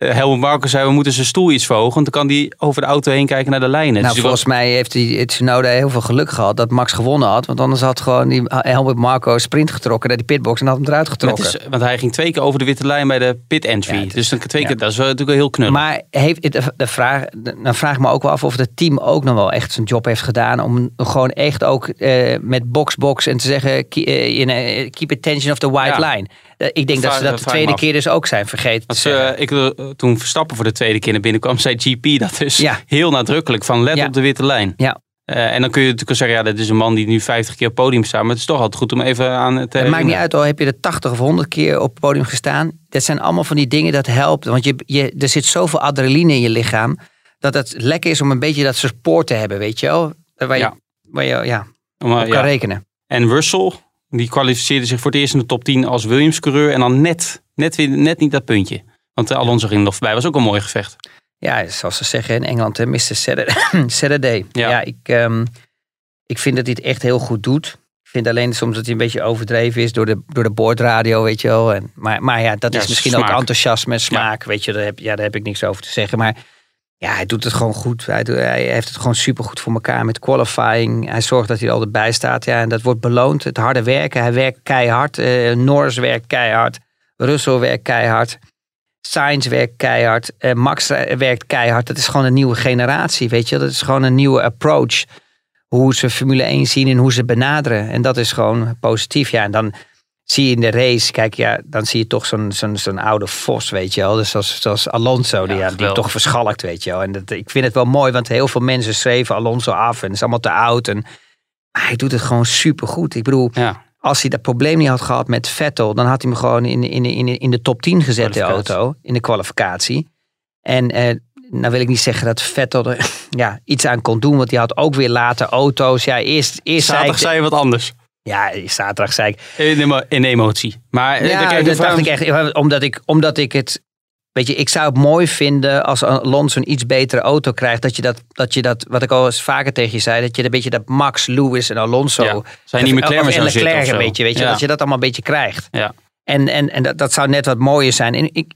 eh, Helmut Marko zei, we moeten zijn stoel iets verhogen. Want dan kan die over de auto heen kijken naar de lijnen. Nou, Dus volgens mij heeft hij Tsunoda heel veel geluk gehad dat Max gewonnen had. Want anders had gewoon die Helmut Marco een sprint getrokken naar die pitbox en had hem eruit getrokken. het is, want hij ging twee keer over de witte lijn bij de pit entry. Ja, het is- dus dan twee ja. keer, dat is wel natuurlijk wel heel knullig. Maar heeft het, de vraag, dan vraag ik me ook wel af of het team ook nog wel echt zijn job heeft gedaan. Om gewoon echt ook eh, met box-box en te zeggen: ke- eh, keep attention of the white Ja. line. Eh, ik denk dat ze dat de tweede keer dus ook zijn vergeten Want, eh, ik, eh, toen Verstappen voor de tweede keer naar binnen kwam, zei GP dat dus Ja. heel nadrukkelijk van let Ja. op de witte lijn. Ja. En dan kun je natuurlijk zeggen, ja, dat is een man die nu 50 keer op podium staat. Maar het is toch altijd goed om even aan het Het maakt niet uit al heb je er 80 of 100 keer op het podium gestaan. Dat zijn allemaal van die dingen dat helpt. Want je, je, er zit zoveel adrenaline in je lichaam. Dat het lekker is om een beetje dat support te hebben, weet je wel. Waar je, Ja. waar je ja, Om, op ja. kan rekenen. En Russell, die kwalificeerde zich voor het eerst in de top 10 als Williams-coureur. En dan net, net, weer, net niet dat puntje. Want eh, Alonso ging er nog voorbij. Was ook een mooi gevecht. Ja, zoals ze zeggen in Engeland, hè, Mr. Saturday. Ja. Ja, ik, ehm, ik vind dat hij het echt heel goed doet. Ik vind alleen soms dat hij een beetje overdreven is door de, door de boordradio, weet je wel. En, maar, maar ja, dat Ja, is misschien smaak. ook enthousiasme, smaak, weet je. Daar heb, ja, daar heb ik niks over te zeggen. Maar ja, hij doet het gewoon goed. Hij, heeft het gewoon supergoed voor elkaar met qualifying. Hij zorgt dat hij er altijd bij staat. Ja, en dat wordt beloond. Het harde werken. Hij werkt keihard. Eh Norris werkt keihard. Russell werkt keihard. Sainz werkt keihard. Eh, Max werkt keihard. Dat is gewoon een nieuwe generatie, weet je. Dat is gewoon een nieuwe approach. Hoe ze Formule 1 zien en hoe ze benaderen. En dat is gewoon positief. Ja, en dan zie je in de race, kijk, ja, dan zie je toch zo'n zo'n zo'n oude vos, weet je wel. Dus zoals, zoals Alonso, die, Ja, die toch verschalkt, weet je wel. En dat, ik vind het wel mooi, want heel veel mensen schreven Alonso af. En is allemaal te oud. En, maar hij doet het gewoon supergoed. Ik bedoel, Ja, als hij dat probleem niet had gehad met Vettel, dan had hij hem gewoon in, in, in, in de top 10 gezet, de auto, in de kwalificatie. En eh, nou wil ik niet zeggen dat Vettel er ja, iets aan kon doen, want hij had ook weer later auto's. Ja, eerst, eerst zei zaterdag ik, zei je wat anders. Ja, zaterdag zei ik, In, in emotie. Maar eh, ja, dat dacht ik echt, omdat ik, omdat ik het, weet je, ik zou het mooi vinden als Alonso een iets betere auto krijgt, dat je dat, dat je dat, wat ik al eens vaker tegen je zei, dat je een beetje dat Max, Lewis en Alonso, Ja, zijn zitten Leclerc of zo. een beetje, weet je, Ja. dat je dat allemaal een beetje krijgt. Ja. En, en, en dat, dat zou net wat mooier zijn. En ik,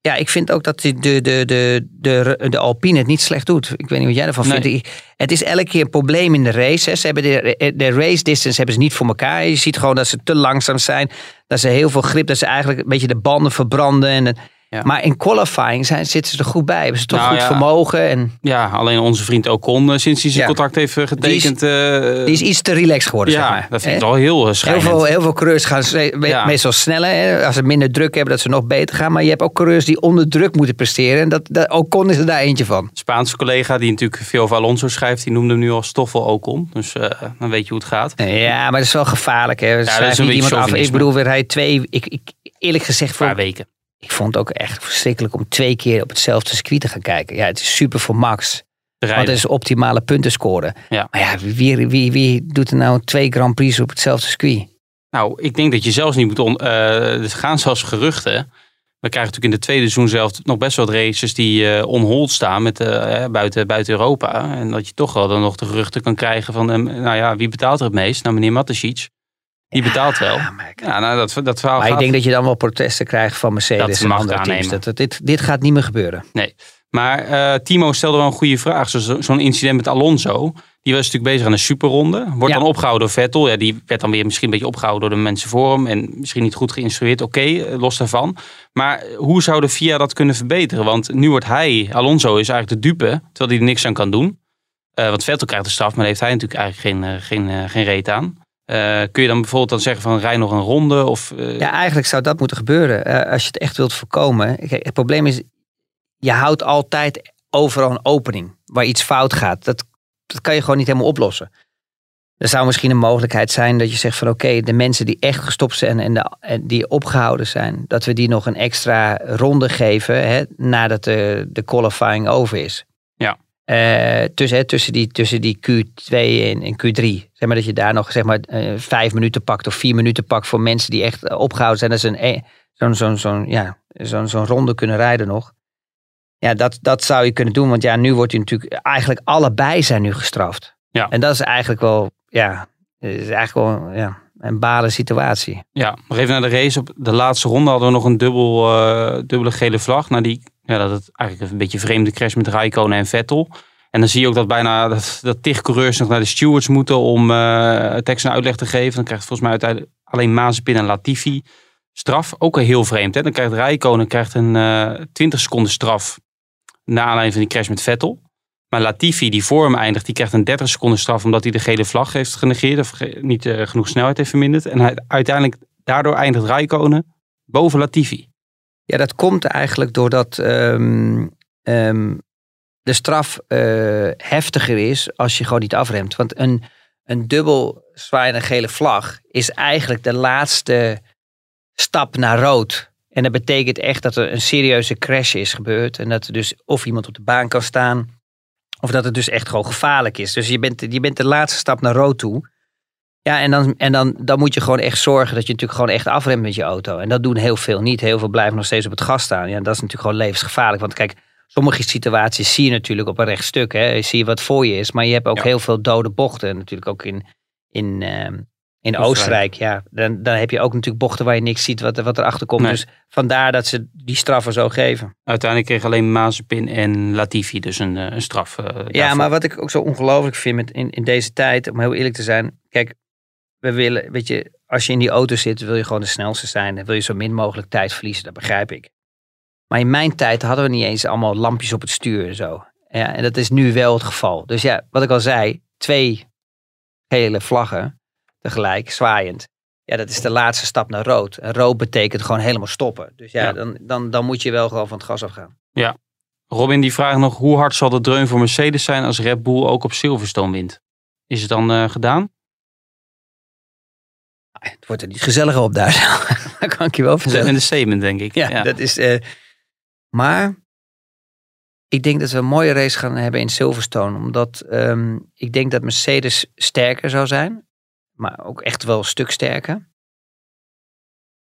ja, ik vind ook dat de, de, de, de, de, de Alpine het niet slecht doet. Ik weet niet wat jij ervan Nee. vindt. Het is elke keer een probleem in de race. Hè. Ze hebben de, de race distance hebben ze niet voor elkaar. Je ziet gewoon dat ze te langzaam zijn. Dat ze heel veel grip, dat ze eigenlijk een beetje de banden verbranden. En, Ja. Maar in qualifying zijn, zitten ze er goed bij. Hebben ze toch Nou goed ja. vermogen. En Ja, alleen onze vriend Ocon, eh, sinds hij zijn Ja. contract heeft eh, getekend. eh, die is iets te relaxed geworden, ja, zeg maar. dat vind ik wel heel eh, Heel schrijnend. veel, heel veel coureurs gaan Ja. meestal sneller. Hè? Als ze minder druk hebben, dat ze nog beter gaan. Maar je hebt ook coureurs die onder druk moeten presteren. En dat, dat, Ocon is er daar eentje van. Spaanse collega die natuurlijk veel over Alonso schrijft, die noemde hem nu al Stoffel Ocon. Dus eh, dan weet je hoe het gaat. Ja, maar dat is wel gevaarlijk. Hè? is Schrijf een niet beetje iemand af. Ik bedoel, weer hij twee... Ik, ik, eerlijk gezegd, Een paar weken. Ik vond het ook echt verschrikkelijk om twee keer op hetzelfde circuit te gaan kijken. Ja, het is super voor Max. Want het is optimale punten scoren. Ja. Maar ja, wie, wie, wie, doet er nou twee Grand Prix op hetzelfde circuit? Nou, ik denk dat je zelfs niet moet... On, eh, er gaan zelfs geruchten. We krijgen natuurlijk in de tweede seizoen zelf nog best wel wat races die eh on hold staan met, eh, buiten, buiten Europa. En dat je toch wel dan nog de geruchten kan krijgen van, eh, nou ja, wie betaalt er het meest? Nou, meneer Matasic. Die betaalt wel. Ja, maar ik- Ja, nou, dat, dat verhaal Maar ik gaat. denk dat je dan wel protesten krijgt van Mercedes Dat en andere ik teams. Dat, dat- dit, dit gaat niet meer gebeuren. Maar eh, Timo stelde wel een goede vraag. Zo- Zo'n incident met Alonso. Die was natuurlijk bezig aan een superronde. Wordt Ja. dan opgehouden door Vettel. Ja, die werd dan weer misschien een beetje opgehouden door de mensen voor hem. En misschien niet goed geïnstrueerd. Oké, eh, los daarvan. Maar hoe zou de FIA dat kunnen verbeteren? Want nu wordt hij, Alonso is eigenlijk de dupe. Terwijl hij er niks aan kan doen. Eh, want Vettel krijgt de straf. Maar daar heeft hij natuurlijk eigenlijk geen, eh, geen, eh, geen reet aan. Eh, kun je dan bijvoorbeeld dan zeggen van rij nog een ronde? Of, eh, Ja, eigenlijk zou dat moeten gebeuren. eh, als je het echt wilt voorkomen. Het probleem is, je houdt altijd overal een opening waar iets fout gaat. Dat, dat kan je gewoon niet helemaal oplossen. Er zou misschien een mogelijkheid zijn dat je zegt van oké, de mensen die echt gestopt zijn en, en die opgehouden zijn, dat we die nog een extra ronde geven hè, nadat de, de qualifying over is. Eh, tussen, hè, tussen, die, tussen die Q2 en, en Q3. Zeg maar dat je daar nog zeg maar, eh, vijf minuten pakt of vier minuten pakt voor mensen die echt eh, opgehouden zijn. Dat ze een, zo'n zo'n zo'n ja, zo'n zo'n ronde kunnen rijden nog. Ja, dat, dat zou je kunnen doen. Want ja, nu wordt hij natuurlijk... Eigenlijk allebei zijn nu gestraft. Ja. En dat is eigenlijk wel... Ja, is eigenlijk wel ja, een balen situatie. Ja, nog even naar de race. Op de laatste ronde hadden we nog een dubbel, eh, dubbele gele vlag. Nou, die, ja, dat het eigenlijk een beetje vreemde crash met Raikkonen en Vettel. En dan zie je ook dat bijna dat, dat tig coureurs nog naar de stewards moeten om eh tekst en uitleg te geven. Dan krijgt volgens mij uiteindelijk alleen Mazepin en Latifi straf. Ook al heel vreemd. Hè? Dan krijgt Raikkonen krijgt een eh 20 seconden straf na aanleiding van die crash met Vettel. Maar Latifi, die voor hem eindigt, die krijgt een 30 seconden straf omdat hij de gele vlag heeft genegeerd of niet eh, genoeg snelheid heeft verminderd. En hij, uiteindelijk, daardoor eindigt Raikkonen Boven Latifi. Ja, dat komt eigenlijk doordat ehm, ehm, de straf eh, heftiger is als je gewoon niet afremt. Want een, een dubbel zwaaiende gele vlag is eigenlijk de laatste stap naar rood. En dat betekent echt dat er een serieuze crash is gebeurd. En dat er dus of iemand op de baan kan staan. Of dat het dus echt gewoon gevaarlijk is. Dus je bent, je bent de laatste stap naar rood toe. Ja, en, dan, en dan, dan moet je gewoon echt zorgen dat je natuurlijk gewoon echt afremt met je auto. En dat doen heel veel niet. Heel veel blijven nog steeds op het gas staan. Ja, dat is natuurlijk gewoon levensgevaarlijk. Want kijk, sommige situaties zie je natuurlijk op een rechtstuk. Hè. Je zie wat voor je is. Maar je hebt ook Ja. heel veel dode bochten. Natuurlijk ook in, in, ehm, in Oostenrijk. Ja, dan, dan heb je ook natuurlijk bochten waar je niks ziet wat, er- wat erachter komt. Nee. Dus vandaar dat ze die straffen zo geven. Uiteindelijk kreeg alleen Mazepin en Latifi dus een, eh, een straf. eh, Ja, maar wat ik ook zo ongelooflijk vind met in, in deze tijd, om heel eerlijk te zijn. Kijk, we willen, weet je, als je in die auto zit, wil je gewoon de snelste zijn. Dan wil je zo min mogelijk tijd verliezen, dat begrijp ik. Maar in mijn tijd hadden we niet eens allemaal lampjes op het stuur en zo. Ja, en dat is nu wel het geval. Dus ja, wat ik al zei, twee gele vlaggen tegelijk, zwaaiend. Ja, dat is de laatste stap naar rood. En rood betekent gewoon helemaal stoppen. Dus ja, Ja. Dan, dan, dan moet je wel gewoon van het gas afgaan. Robin die vraagt nog, hoe hard zal de dreun voor Mercedes zijn als Red Bull ook op Silverstone wint? Is het dan eh, gedaan? Het wordt er niet gezelliger op daar. dat kan ik je wel Dat is vertellen. een statement, denk ik. Ja, dat is. eh, maar ik denk dat we een mooie race gaan hebben in Silverstone. Omdat ehm, ik denk dat Mercedes sterker zou zijn. Maar ook echt wel een stuk sterker.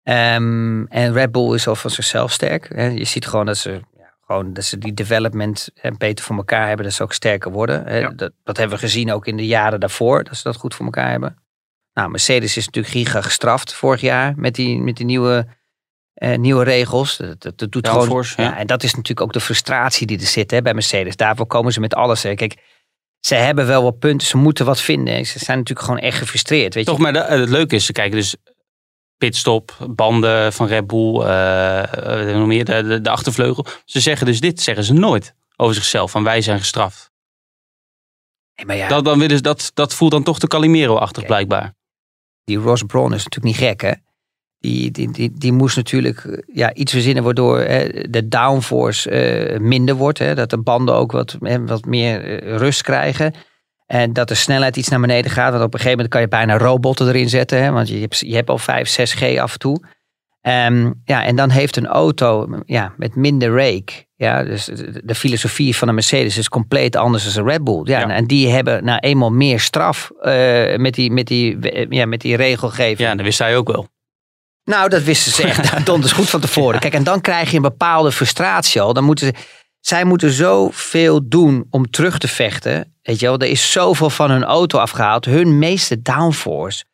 Ehm, en Red Bull is al van zichzelf sterk. Hè. Je ziet gewoon dat ze, ja, gewoon dat ze die development beter voor elkaar hebben. Dat ze ook sterker worden. Hè. Ja. Dat, dat hebben we gezien ook in de jaren daarvoor. Dat ze dat goed voor elkaar hebben. Nou, Mercedes is natuurlijk giga gestraft vorig jaar. Met die, met die nieuwe, eh, nieuwe regels. Dat, dat, dat doet gewoon, Downforce, ja. ja. En dat is natuurlijk ook de frustratie die er zit hè, bij Mercedes. Daarvoor komen ze met alles. Hè. Kijk, ze hebben wel wat punten. Ze moeten wat vinden. Ze zijn natuurlijk gewoon echt gefrustreerd. Weet Toch, je? maar de- het leuke is, ze kijken dus pitstop, banden van Red Bull, eh, eh, nog meer, de, de, de achtervleugel. Ze zeggen dus dit, zeggen ze nooit over zichzelf, van wij zijn gestraft. Nee, maar ja, Dat, dan willen ze, dat, dat voelt dan toch de Calimero-achtig blijkbaar. die Ross Brawn is natuurlijk niet gek, hè? Die, die, die, die moest natuurlijk eh, ja, iets verzinnen waardoor hè, de downforce eh, minder wordt. Hè, dat de banden ook wat, hè, wat meer eh, rust krijgen. En dat de snelheid iets naar beneden gaat. Want op een gegeven moment kan je bijna robotten erin zetten. Hè, want je hebt, je hebt al 5, 6G af en toe. Ehm, ja, en dan heeft een auto ja, met minder rake. Ja, dus de, filosofie van een Mercedes is compleet anders dan een Red Bull. Ja, Ja. En die hebben nou eenmaal meer straf met, die, met, die, ja, met die regelgeving. Ja, dat wist hij ook wel. Nou, dat wisten ze echt donders goed van tevoren. Kijk, en dan krijg je een bepaalde frustratie al. Dan moeten ze, zij moeten zoveel doen om terug te vechten. Weet je wel, er is zoveel van hun auto afgehaald. Hun meeste downforce,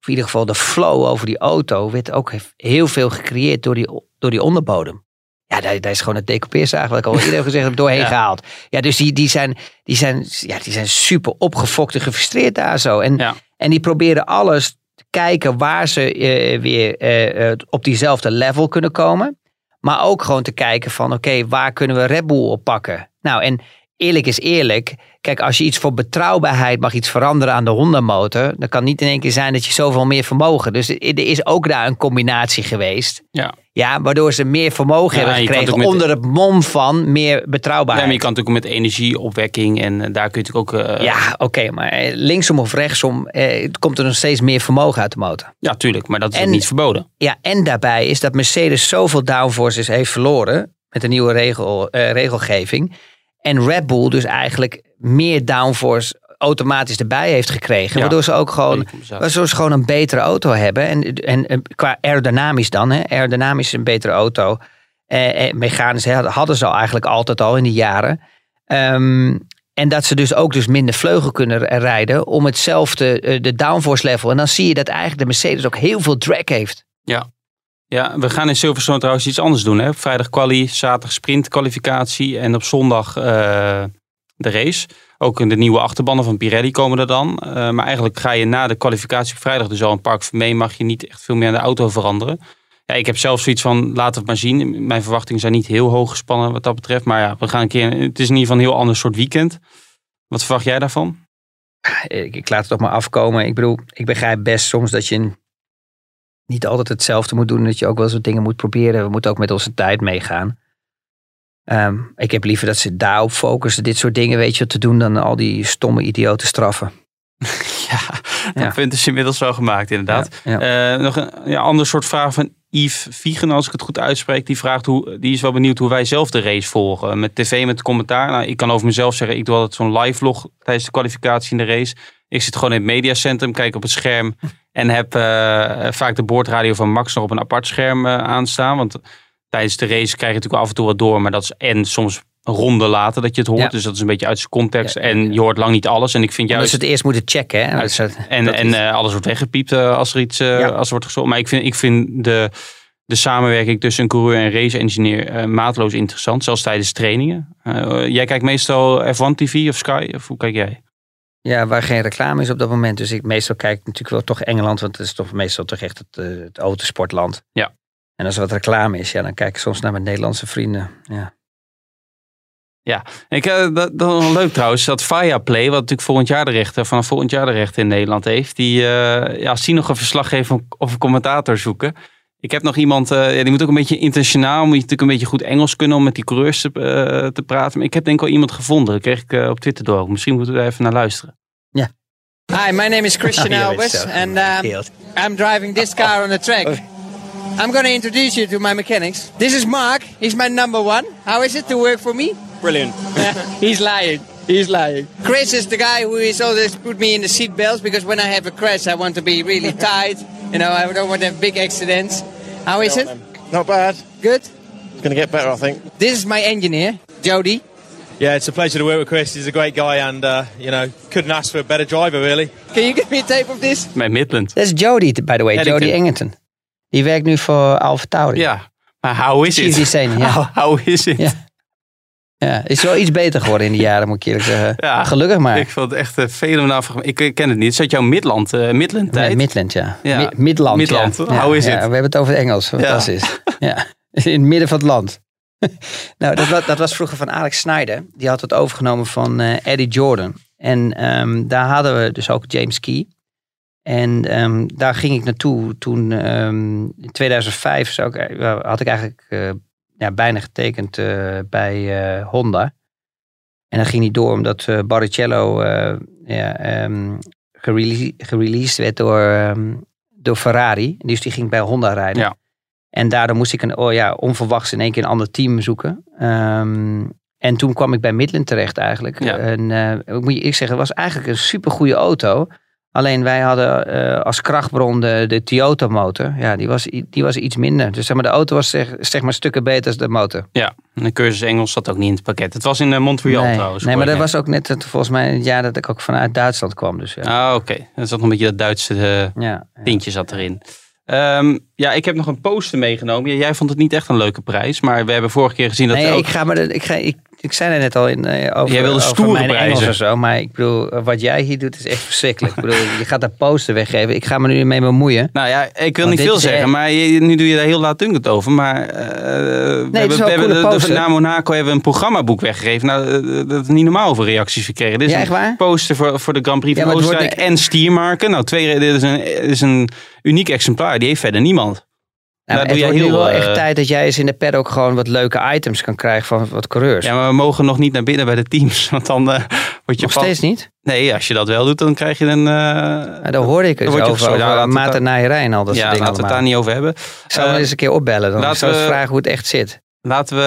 of in ieder geval de flow over die auto, werd ook heel veel gecreëerd door die, door die onderbodem. Ja, daar, daar is gewoon het decoupeerzaag, wat ik al eerder heb gezegd, heb doorheen Ja. gehaald. Ja, dus die, die, zijn, die, zijn, ja, die zijn super opgefokt en gefrustreerd daar zo. En, Ja. en die proberen alles kijken waar ze eh, weer eh, op diezelfde level kunnen komen. Maar ook gewoon te kijken van oké, waar kunnen we Red Bull op pakken? Nou, en eerlijk is eerlijk. Kijk, als je iets voor betrouwbaarheid mag iets veranderen aan de Honda-motor, dan kan niet in één keer zijn dat je zoveel meer vermogen. Dus er is ook daar een combinatie geweest. Ja. Ja, waardoor ze meer vermogen Ja, hebben gekregen met- onder het mom van meer Ja, betrouwbaarheid. maar je kan natuurlijk ook met energieopwekking en eh, daar kun je natuurlijk ook... eh, Ja, oké, maar eh, linksom of rechtsom eh, komt er nog steeds meer vermogen uit de motor. ja, tuurlijk, maar dat is En- niet verboden. Ja, en daarbij is dat Mercedes zoveel downforces heeft verloren met de nieuwe regel, regelgeving. En Red Bull dus eigenlijk meer downforce automatisch erbij heeft gekregen. Ja. Waardoor ze ook gewoon, waardoor ze gewoon een betere auto hebben. En, en, en qua aerodynamisch dan, hè, aerodynamisch is een betere auto. Eh, eh, mechanisch hè, hadden ze al eigenlijk altijd al in die jaren. Ehm, en dat ze dus ook dus minder vleugel kunnen rijden om hetzelfde, eh, de downforce level. En dan zie je dat eigenlijk de Mercedes ook heel veel drag heeft. Ja, we gaan in Silverstone trouwens iets anders doen. Hè? Vrijdag quali, zaterdag sprint kwalificatie en op zondag eh, de race. Ook in de nieuwe achterbanden van Pirelli komen er dan. Eh, maar eigenlijk ga je na de kwalificatie op vrijdag dus al een Park mee. Mag je niet echt veel meer aan de auto veranderen. Ja, ik heb zelf zoiets van, laten we het maar zien. Mijn verwachtingen zijn niet heel hoog gespannen wat dat betreft. Maar ja, we gaan een keer, het is in ieder geval een heel ander soort weekend. Wat verwacht jij daarvan? ik, laat het toch maar afkomen. Ik bedoel, ik begrijp best soms dat je niet altijd hetzelfde moet doen. Dat je ook wel eens dingen moet proberen. We moeten ook met onze tijd meegaan. Ehm, ik heb liever dat ze daarop focussen, dit soort dingen weet je, te doen dan al die stomme idioten straffen. Ja, dat Ja. punt is inmiddels wel gemaakt, inderdaad. Ja, ja. Eh, nog een ja, ander soort vraag van Yves Viegen, als ik het goed uitspreek. Die vraagt hoe, die is wel benieuwd hoe wij zelf de race volgen. Met tv, met commentaar. Nou, ik kan over mezelf zeggen, ik doe altijd zo'n live vlog tijdens de kwalificatie in de race. Ik zit gewoon in het mediacentrum, kijk op het scherm. En heb eh, vaak de boordradio van Max nog op een apart scherm eh, aanstaan. Want tijdens de race krijg je natuurlijk af en toe wat door. Maar dat is en soms een ronde later dat je het hoort. Ja. Dus dat is een beetje uit zijn context. Ja, En je hoort lang niet alles. En ik vind juist... ze het eerst moeten checken. Hè? Dus En, dat en is- eh, alles wordt weggepiept als er iets als er wordt gezocht. Maar ik vind, ik vind de, de samenwerking tussen een coureur en race-engineer maatloos interessant. Zelfs tijdens trainingen. Jij kijkt meestal F1 TV of Sky? Of hoe kijk jij? Ja, waar geen reclame is op dat moment. Dus ik meestal kijk natuurlijk wel toch Engeland, want het is toch meestal toch echt het, eh, het autosportland. Ja. En als er wat reclame is, ja, dan kijk ik soms naar mijn Nederlandse vrienden. Ja. Ik, eh, dat, dat is leuk trouwens, dat Viaplay, wat natuurlijk volgend jaar de rechten, vanaf volgend jaar de rechten in Nederland heeft. Die, eh, ja, als die nog een verslaggever of een commentator zoeken. Ik heb nog iemand, eh, ja, die moet ook een beetje internationaal, moet je natuurlijk een beetje goed Engels kunnen om met die coureurs te, eh, te praten. Maar ik heb denk ik wel iemand gevonden, dat kreeg ik eh, op Twitter door. Misschien moeten we daar even naar luisteren. Hi, my name is Christian Ja, Albers, and um. I'm driving this car on the track. I'm going to introduce you to my mechanics. This is Mark. He's my number one. How is it to work for me? Brilliant. He's lying. He's lying. Chris is the guy who is always put me in the seat belts because when I have a crash, I want to be really tight. You know, I don't want to have big accidents. How is it? Not bad. Good. It's going to get better, I think. This is my engineer, Jody. Yeah, it's a pleasure to work with Chris. He's a great guy, and uh, you know, couldn't ask for a better driver, really. Can you give me a tape of this? My Midland. Dat is Jody, by the way, Eddington. Jody Engington. Die werkt nu voor Alfa Tauri. Ja, maar how is Chief it? designer, ja. How, how is it? Ja. Ja, is wel iets beter geworden in de jaren, moet ik eerlijk zeggen. Ja, Gelukkig maar. Ik vond het echt fenomenaal. Ik ken het niet. Is dat jouw Midland, eh Midland tijd? Ja, Midland, ja. Ja. Mi- Midland, Midland, ja. how is ja, it? We hebben het over het Engels, fantastisch. Ja. in het midden van het land. nou, dat was, dat was vroeger van Alex Snyder. Die had het overgenomen van eh, Eddie Jordan. En ehm, daar hadden we dus ook James Key. En ehm, daar ging ik naartoe toen ehm, in 2005 zou ik, had ik eigenlijk ja, bijna getekend eh, bij eh, Honda. En dat ging niet door omdat eh Barrichello ja, gerele- gereleased werd door, ehm, door Ferrari. Dus die ging bij Honda rijden. Ja. En daardoor moest ik een, oh ja, onverwachts in één keer een ander team zoeken. Ehm, en toen kwam ik bij Midland terecht eigenlijk. Ja. En moet je ik zeggen, het was eigenlijk een supergoeie auto. Alleen wij hadden eh, als krachtbron de, de Toyota motor. Ja, die was, die was iets minder. Dus zeg maar, de auto was zeg, zeg maar stukken beter dan de motor. Ja, en de cursus Engels zat ook niet in het pakket. Het was in eh, Montreal nee, trouwens. nee, maar dat was ook net het, volgens mij het jaar dat ik ook vanuit Duitsland kwam. Dus ja. Ah, oké. Er zat nog een beetje dat Duitse eh, ja. tintje zat erin. Ehm, ja, ik heb nog een poster meegenomen. Jij vond het niet echt een leuke prijs. Maar we hebben vorige keer gezien dat... Nee, ook... ik, ga maar ik, ga, ik, ik zei er net al in, eh, over, Jij wilde over stoere mijn prijzen. Engels zo. Maar ik bedoel, eh, wat jij hier doet is echt verschrikkelijk. ik bedoel, je gaat daar poster weggeven. Ik ga me nu mee bemoeien. Nou ja, ik wil niet veel zeggen, echt- maar je- nu doe je daar heel laatdunkend over. Maar eh, we hebben, een we hebben de, na Monaco hebben we een programmaboek weggegeven. Nou, dat is niet normaal hoeveel reacties gekregen. Dit is Ja, echt een waar? poster voor, voor de Grand Prix Ja, van het wordt Oostenrijk en stiermarken. Nou, twee, dit is een, dit is een uniek exemplaar. Die heeft verder niemand. Nou, Daar het doe wordt jij nu heel, wel echt eh, tijd dat jij eens in de paddock gewoon wat leuke items kan krijgen van wat coureurs. Ja, maar we mogen nog niet naar binnen bij de teams. Want dan eh word je Nog steeds niet? Nee, als je dat wel doet, dan krijg je een... eh Maar daar hoorde ik het Dan over. Ja, over we en al dat ja, soort dingen laten we het daar niet over hebben. Zou wel Eh, eens een keer opbellen. Dan laten zou ik eens we- vragen hoe het echt zit. Laten we...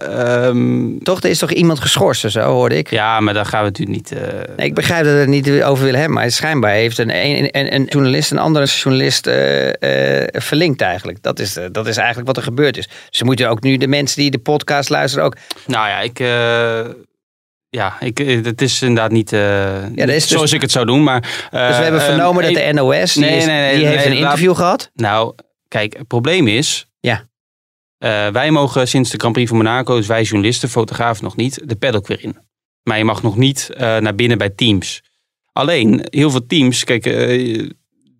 ehm, Toch, er is toch iemand geschorst zo, hoorde ik. ja, maar daar gaan we natuurlijk niet... eh, Nee, ik begrijp dat we het niet over willen hebben, maar schijnbaar heeft een, een, een, een journalist een andere journalist eh, eh, verlinkt eigenlijk. Dat is, dat is eigenlijk wat er gebeurd is. Dus ze moeten ook nu de mensen die de podcast luisteren ook... Nou ja, ik. ja, ik, het is inderdaad niet, dat is dus- zoals ik het zou doen. Maar, Dus we hebben eh, vernomen ehm, dat de NOS, die, nee, is- nee, nee, die heeft een interview gehad. Nou, kijk, het probleem is. Eh, wij mogen sinds de Grand Prix van Monaco, dus wij journalisten, fotografen nog niet, de paddock weer in. Maar je mag nog niet eh, naar binnen bij teams. Alleen, heel veel teams, kijk, eh,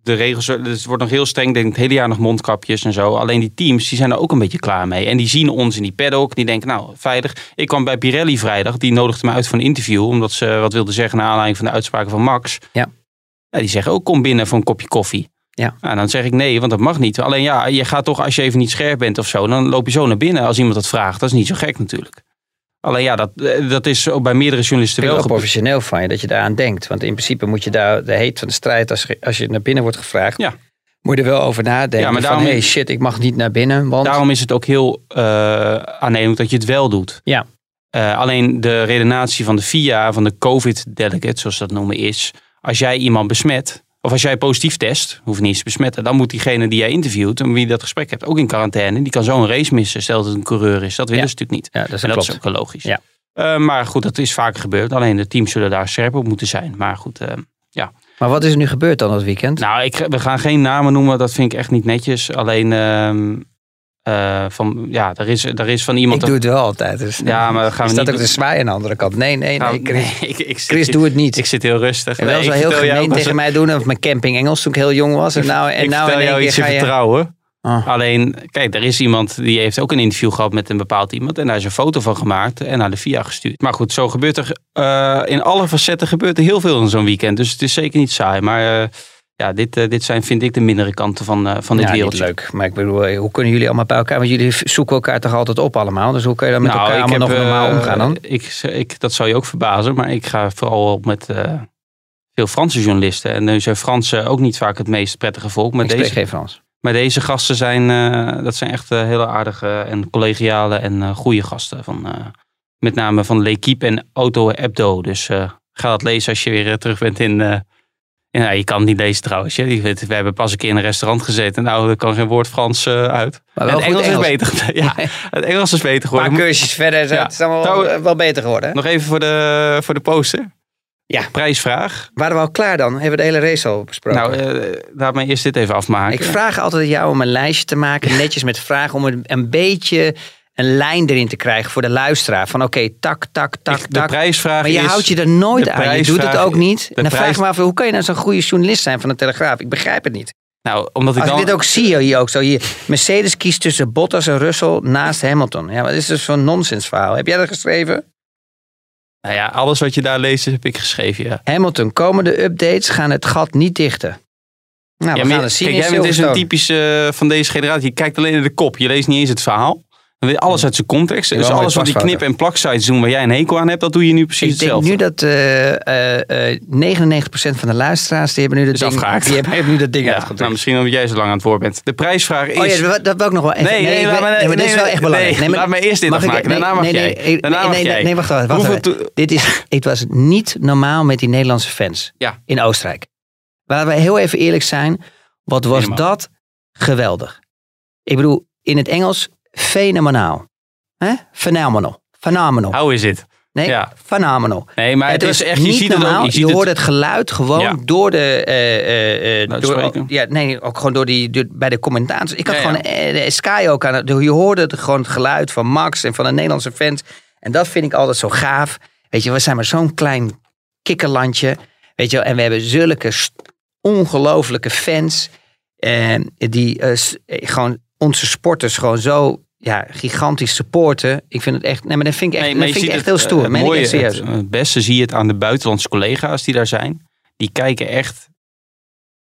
de regels, het wordt nog heel streng, denk ik, het hele jaar nog mondkapjes en zo. Alleen die teams, die zijn er ook een beetje klaar mee. En die zien ons in die paddock, die denken, nou, veilig. Ik kwam bij Pirelli vrijdag, die nodigde me uit voor een interview, omdat ze wat wilden zeggen naar aanleiding van de uitspraken van Max. Ja. Ja, die zeggen ook, kom binnen voor een kopje koffie. Ja. Nou, dan zeg ik nee, want dat mag niet. Alleen ja, je gaat toch, als je even niet scherp bent of zo, dan loop je zo naar binnen als iemand dat vraagt. Dat is niet zo gek natuurlijk. Alleen ja, dat, eh, dat is ook bij meerdere journalisten wel gebeurd. professioneel van je dat je daaraan denkt. Want in principe moet je daar de heet van de strijd, als, je- als je naar binnen wordt gevraagd, Ja. moet je er wel over nadenken. Ja, maar van, hey shit, ik mag niet naar binnen. Want Daarom is het ook heel eh aannemelijk dat je het wel doet. Ja. Eh, alleen de redenatie van de FIA, van de COVID-delegate, zoals ze dat noemen, is... als jij iemand besmet, of als jij positief test, hoef je niet eens te besmetten... dan moet diegene die jij interviewt en wie je dat gesprek hebt ook in quarantaine. Die kan zo een race missen, stel dat het een coureur is. Dat willen Ja. ze natuurlijk niet. ja, dat is, en dat klopt. is ook wel logisch. Ja. Eh, maar goed, dat is vaker gebeurd. Alleen de teams zullen daar scherp op moeten zijn. Maar goed, eh, Maar wat is er nu gebeurd dan dat weekend? nou, ik, we gaan geen namen noemen. Dat vind ik echt niet netjes. Alleen, eh, van, ja, er is, er is van iemand... ik doe het wel altijd. Dus Ja, maar gaan we is dat ook de zwaai aan de andere kant? Nee, nee, nee. Nou, Chris, nee, ik, ik Chris doe het niet. Ik zit heel rustig. en wel Nee, zo ik heel gemeen tegen wel mij doen of mijn camping Engels toen ik heel jong was. En nou, en ik nou vertel in één jou iets in ga je... vertrouwen. Oh. Alleen, kijk, er is iemand die heeft ook een interview gehad met een bepaald iemand. En daar is een foto van gemaakt en naar de VIA gestuurd. Maar goed, zo gebeurt er eh, in alle facetten gebeurt er heel veel in zo'n weekend. Dus het is zeker niet saai. Maar eh, ja, dit, eh, dit zijn vind ik de mindere kanten van, eh, van dit ja, wereldje. leuk. Maar ik bedoel, eh, hoe kunnen jullie allemaal bij elkaar? Want jullie zoeken elkaar toch altijd op allemaal? Dus hoe kun je dan met Nou, elkaar allemaal heb, nog normaal omgaan dan? Ik, ik, dat zou je ook verbazen, maar ik ga vooral op met veel Franse journalisten. En nu zijn Fransen ook niet vaak het meest prettige volk. Maar Ik deze, geen Frans. maar deze gasten zijn, dat zijn echt hele aardige en collegiale en goede gasten. Van, met name van L'Equipe en Auto Hebdo. Dus ga dat lezen als je weer terug bent in... eh, nou, je kan het niet lezen trouwens. We hebben pas een keer in een restaurant gezeten. Nou, er kan geen woord Frans eh, uit. Maar wel het Engels, Engels. is beter. Ja, het Engels is beter geworden. paar cursusjes verder is Ja. het is allemaal wel, wel beter geworden. Hè? Nog even voor de, voor de poster. Ja. Prijsvraag. Waren we al klaar dan? Hebben we de hele race al besproken? Nou, eh laat mij eerst dit even afmaken. ik vraag altijd aan jou om een lijstje te maken, netjes met vragen, om een, een beetje een lijn erin te krijgen voor de luisteraar. Van oké, tak, tak, tak, Ik- de tak. prijsvraag Maar je is... houdt je er nooit aan. Je doet het ook niet. En dan vraag ik me af, hoe kan je nou zo'n goede journalist zijn van de Telegraaf? Ik begrijp het niet. Nou, omdat ik Als dan... ik dit ook zie hier ook zo. Hier, Mercedes kiest tussen Bottas en Russell naast Hamilton. Ja, wat is dus zo'n nonsensverhaal? Heb jij dat geschreven? Nou ja, alles wat je daar leest heb ik geschreven, ja. Hamilton, komende updates gaan het gat niet dichten. Nou, ja we gaan het zien kijk, jij bent dus een typische eh, van deze generatie. Je kijkt alleen naar de kop. Je leest niet eens het verhaal. Alles uit zijn context. Ja, Dus alles wat die knip- en plaksites doen waar jij een hekel aan hebt, dat doe je nu precies Ik denk hetzelfde. nu dat eh, eh, eh, 99% van de luisteraars die hebben nu dat Is ding, afgehaakt. die hebben, hebben nu dat ding ja, uitgedrukt. nou, misschien omdat jij zo lang aan het woord bent. De prijsvraag is... Oh ja, dat- dat wil ik nog wel even. Nee, nee, me- nee, maar dit is nee, wel echt belangrijk. nee, maar- laat me eerst dit mag ik- afmaken, nee, daarna mag nee, jij. nee, Daarna nee, mag nee, jij. Nee, wacht, wacht, wacht. Hoeveel even. to- Dit is, het was niet normaal met die Nederlandse fans Ja. in Oostenrijk. Laten we heel even eerlijk zijn. Wat was dat geweldig. Ik bedoel, in het Engels, fenomenaal. Hè? Phenomenal. Phenomenal. How is it? Nee, ja. phenomenal. Nee, maar het, het is echt... Je niet ziet het normaal. ook. Je, Je, ziet hoort het, het geluid gewoon Ja. door de... eh, eh, door, ja, nee, ook gewoon door die, door- bij de commentators. Ik had Ja, gewoon de Sky ook aan het... Je hoorde het, gewoon het geluid van Max en van de Nederlandse fans. En dat vind ik altijd zo gaaf. Weet je, we zijn maar zo'n klein kikkerlandje. Weet je wel, en we hebben zulke ongelofelijke fans. Die eh, gewoon onze sporters gewoon zo ja, gigantisch supporten. Ik vind het echt... Nee, maar dat vind ik echt, Nee, dat vind ik echt het, heel stoer. eh, ik mooie, serieus. Het, het beste zie je het aan de buitenlandse collega's die daar zijn. Die kijken echt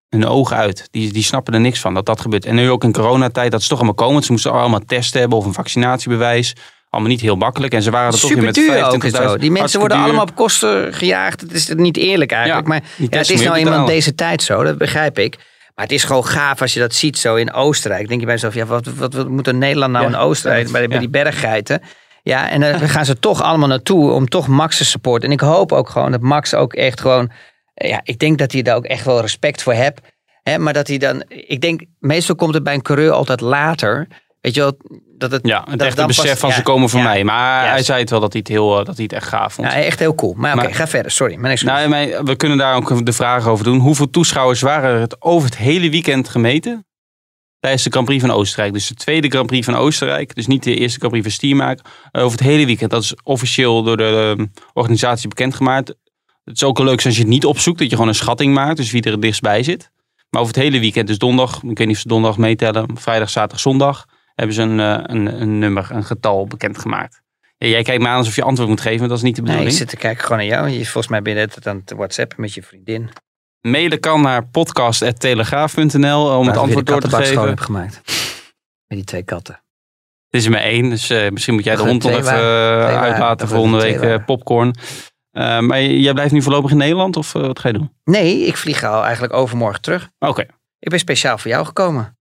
hun ogen uit. Die, die snappen er niks van dat dat gebeurt. En nu ook in coronatijd, dat is toch allemaal komen. Ze moesten allemaal testen hebben of een vaccinatiebewijs. Allemaal niet heel makkelijk. En ze waren er toch weer met 25.000. duur ook en zo. Die mensen worden duur. allemaal op kosten gejaagd. Het is niet eerlijk eigenlijk. Ja, maar ja, het is nou eenmaal betalen. deze tijd zo. Dat begrijp ik. Maar het is gewoon gaaf als je dat ziet zo in Oostenrijk. Denk je bij jezelf, ja, wat, wat, wat moet een Nederland nou Ja, in Oostenrijk bij, die berggeiten? Ja, en dan gaan ze toch allemaal naartoe om toch Max te supporten. En ik hoop ook gewoon dat Max ook echt gewoon... Ja, ik denk dat hij daar ook echt wel respect voor hebt. Hè, maar dat hij dan... Ik denk, meestal komt het bij een coureur altijd later. Weet je wel, dat het... Ja, het echte besef van ja, ze komen voor ja. mij. Maar hij zei het wel dat hij het, heel, eh, dat hij het echt gaaf vond. Ja, echt heel cool. Maar oké, ga verder. Sorry, mijn. Nou, maar we kunnen daar ook de vraag over doen. Hoeveel toeschouwers waren er het over het hele weekend gemeten? Tijdens de Grand Prix van Oostenrijk. Dus de tweede Grand Prix van Oostenrijk. Dus niet de eerste Grand Prix van Stiermaak. Eh, Over het hele weekend. Dat is officieel door de eh, organisatie bekendgemaakt. Het is ook wel leuk als je het niet opzoekt. Dat je gewoon een schatting maakt. Dus wie er het dichtstbij zit. Maar over het hele weekend. Dus donderdag. Ik weet niet of ze donderdag meetellen. Vrijdag, zaterdag, zondag. Hebben ze een, eh, een, een nummer, een getal bekendgemaakt. Ja, jij kijkt me aan alsof je antwoord moet geven. maar Dat is niet de Nee, bedoeling. ik zit te kijken gewoon naar jou. Je, volgens mij ben je net aan het whatsappen met je vriendin. Mailen kan naar podcast.telegraaf.nl om het antwoord door te geven. heb gemaakt. Met die twee katten. Het is er maar één, dus eh, misschien moet jij de hond nog even eh, uitlaten volgende week popcorn. Maar jij blijft nu voorlopig in Nederland of wat ga je doen? Nee, ik vlieg al eigenlijk overmorgen terug. Oké, Ik ben speciaal voor jou gekomen.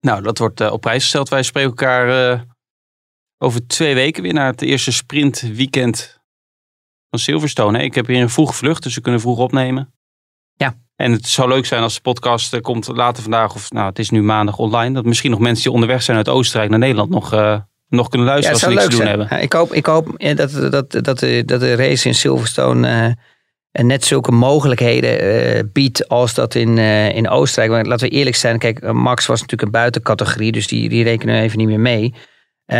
Nou dat wordt eh, op prijs gesteld. Wij spreken elkaar eh, over twee weken weer naar het eerste sprintweekend van Silverstone. hè. Ik heb hier een vroege vlucht, dus we kunnen vroeg opnemen. Ja. En het zou leuk zijn als de podcast eh, komt later vandaag, of nou het is nu maandag online, dat misschien nog mensen die onderweg zijn uit Oostenrijk naar Nederland nog, nog kunnen luisteren als ze niks leuk te doen zijn. hebben. Ja, ik hoop, ik hoop dat, dat, dat, de, dat de race in Silverstone en net zulke mogelijkheden eh, biedt als dat in, eh, in Oostenrijk. Want laten we eerlijk zijn, kijk, eh, Max was natuurlijk een buitencategorie, dus die, die rekenen we even niet meer mee.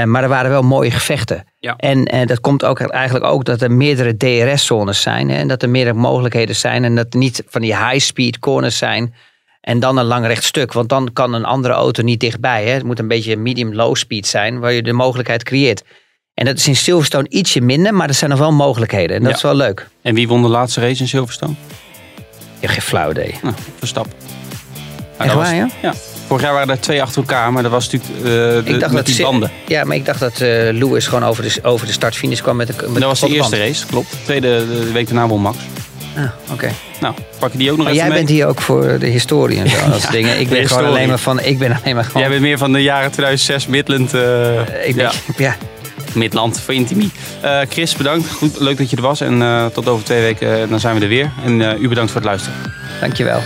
Maar er waren wel mooie gevechten. Ja. En dat komt ook eigenlijk ook dat er meerdere DRS-zones zijn. Hè, en dat er meerdere mogelijkheden zijn. En dat er niet van die high-speed corners zijn. En dan een lang recht stuk. Want dan kan een andere auto niet dichtbij. Hè. Het moet een beetje medium-low speed zijn. Waar je de mogelijkheid creëert. En dat is in Silverstone ietsje minder. Maar er zijn nog wel mogelijkheden. En dat Ja. is wel leuk. En wie won de laatste race in Silverstone? Hebt geen flauw idee. Nou, Verstappen. Nou, Echt dat waar, was- ja? Vorig jaar waren er twee achter elkaar, maar dat was natuurlijk eh, de, Ik dacht met dat die banden. Ja, maar ik dacht dat eh, Lewis gewoon over de, over de startfinish kwam met de met dat was de eerste band. race, klopt. Tweede de, week daarna won Max. Ah, oké. Nou, pak je die ook nog Maar even jij mee? bent hier ook voor de historie en zo. Dat soort dingen. Ik ben gewoon alleen maar van. Ik ben alleen maar gewoon. Jij bent meer van de jaren 2006 Midland. eh, ik ben, ja, ja. Midland voor Intimi. Eh, Chris, bedankt. Goed, leuk dat je er was. En eh, tot over twee weken, eh, dan zijn we er weer. En u bedankt voor het luisteren. dankjewel.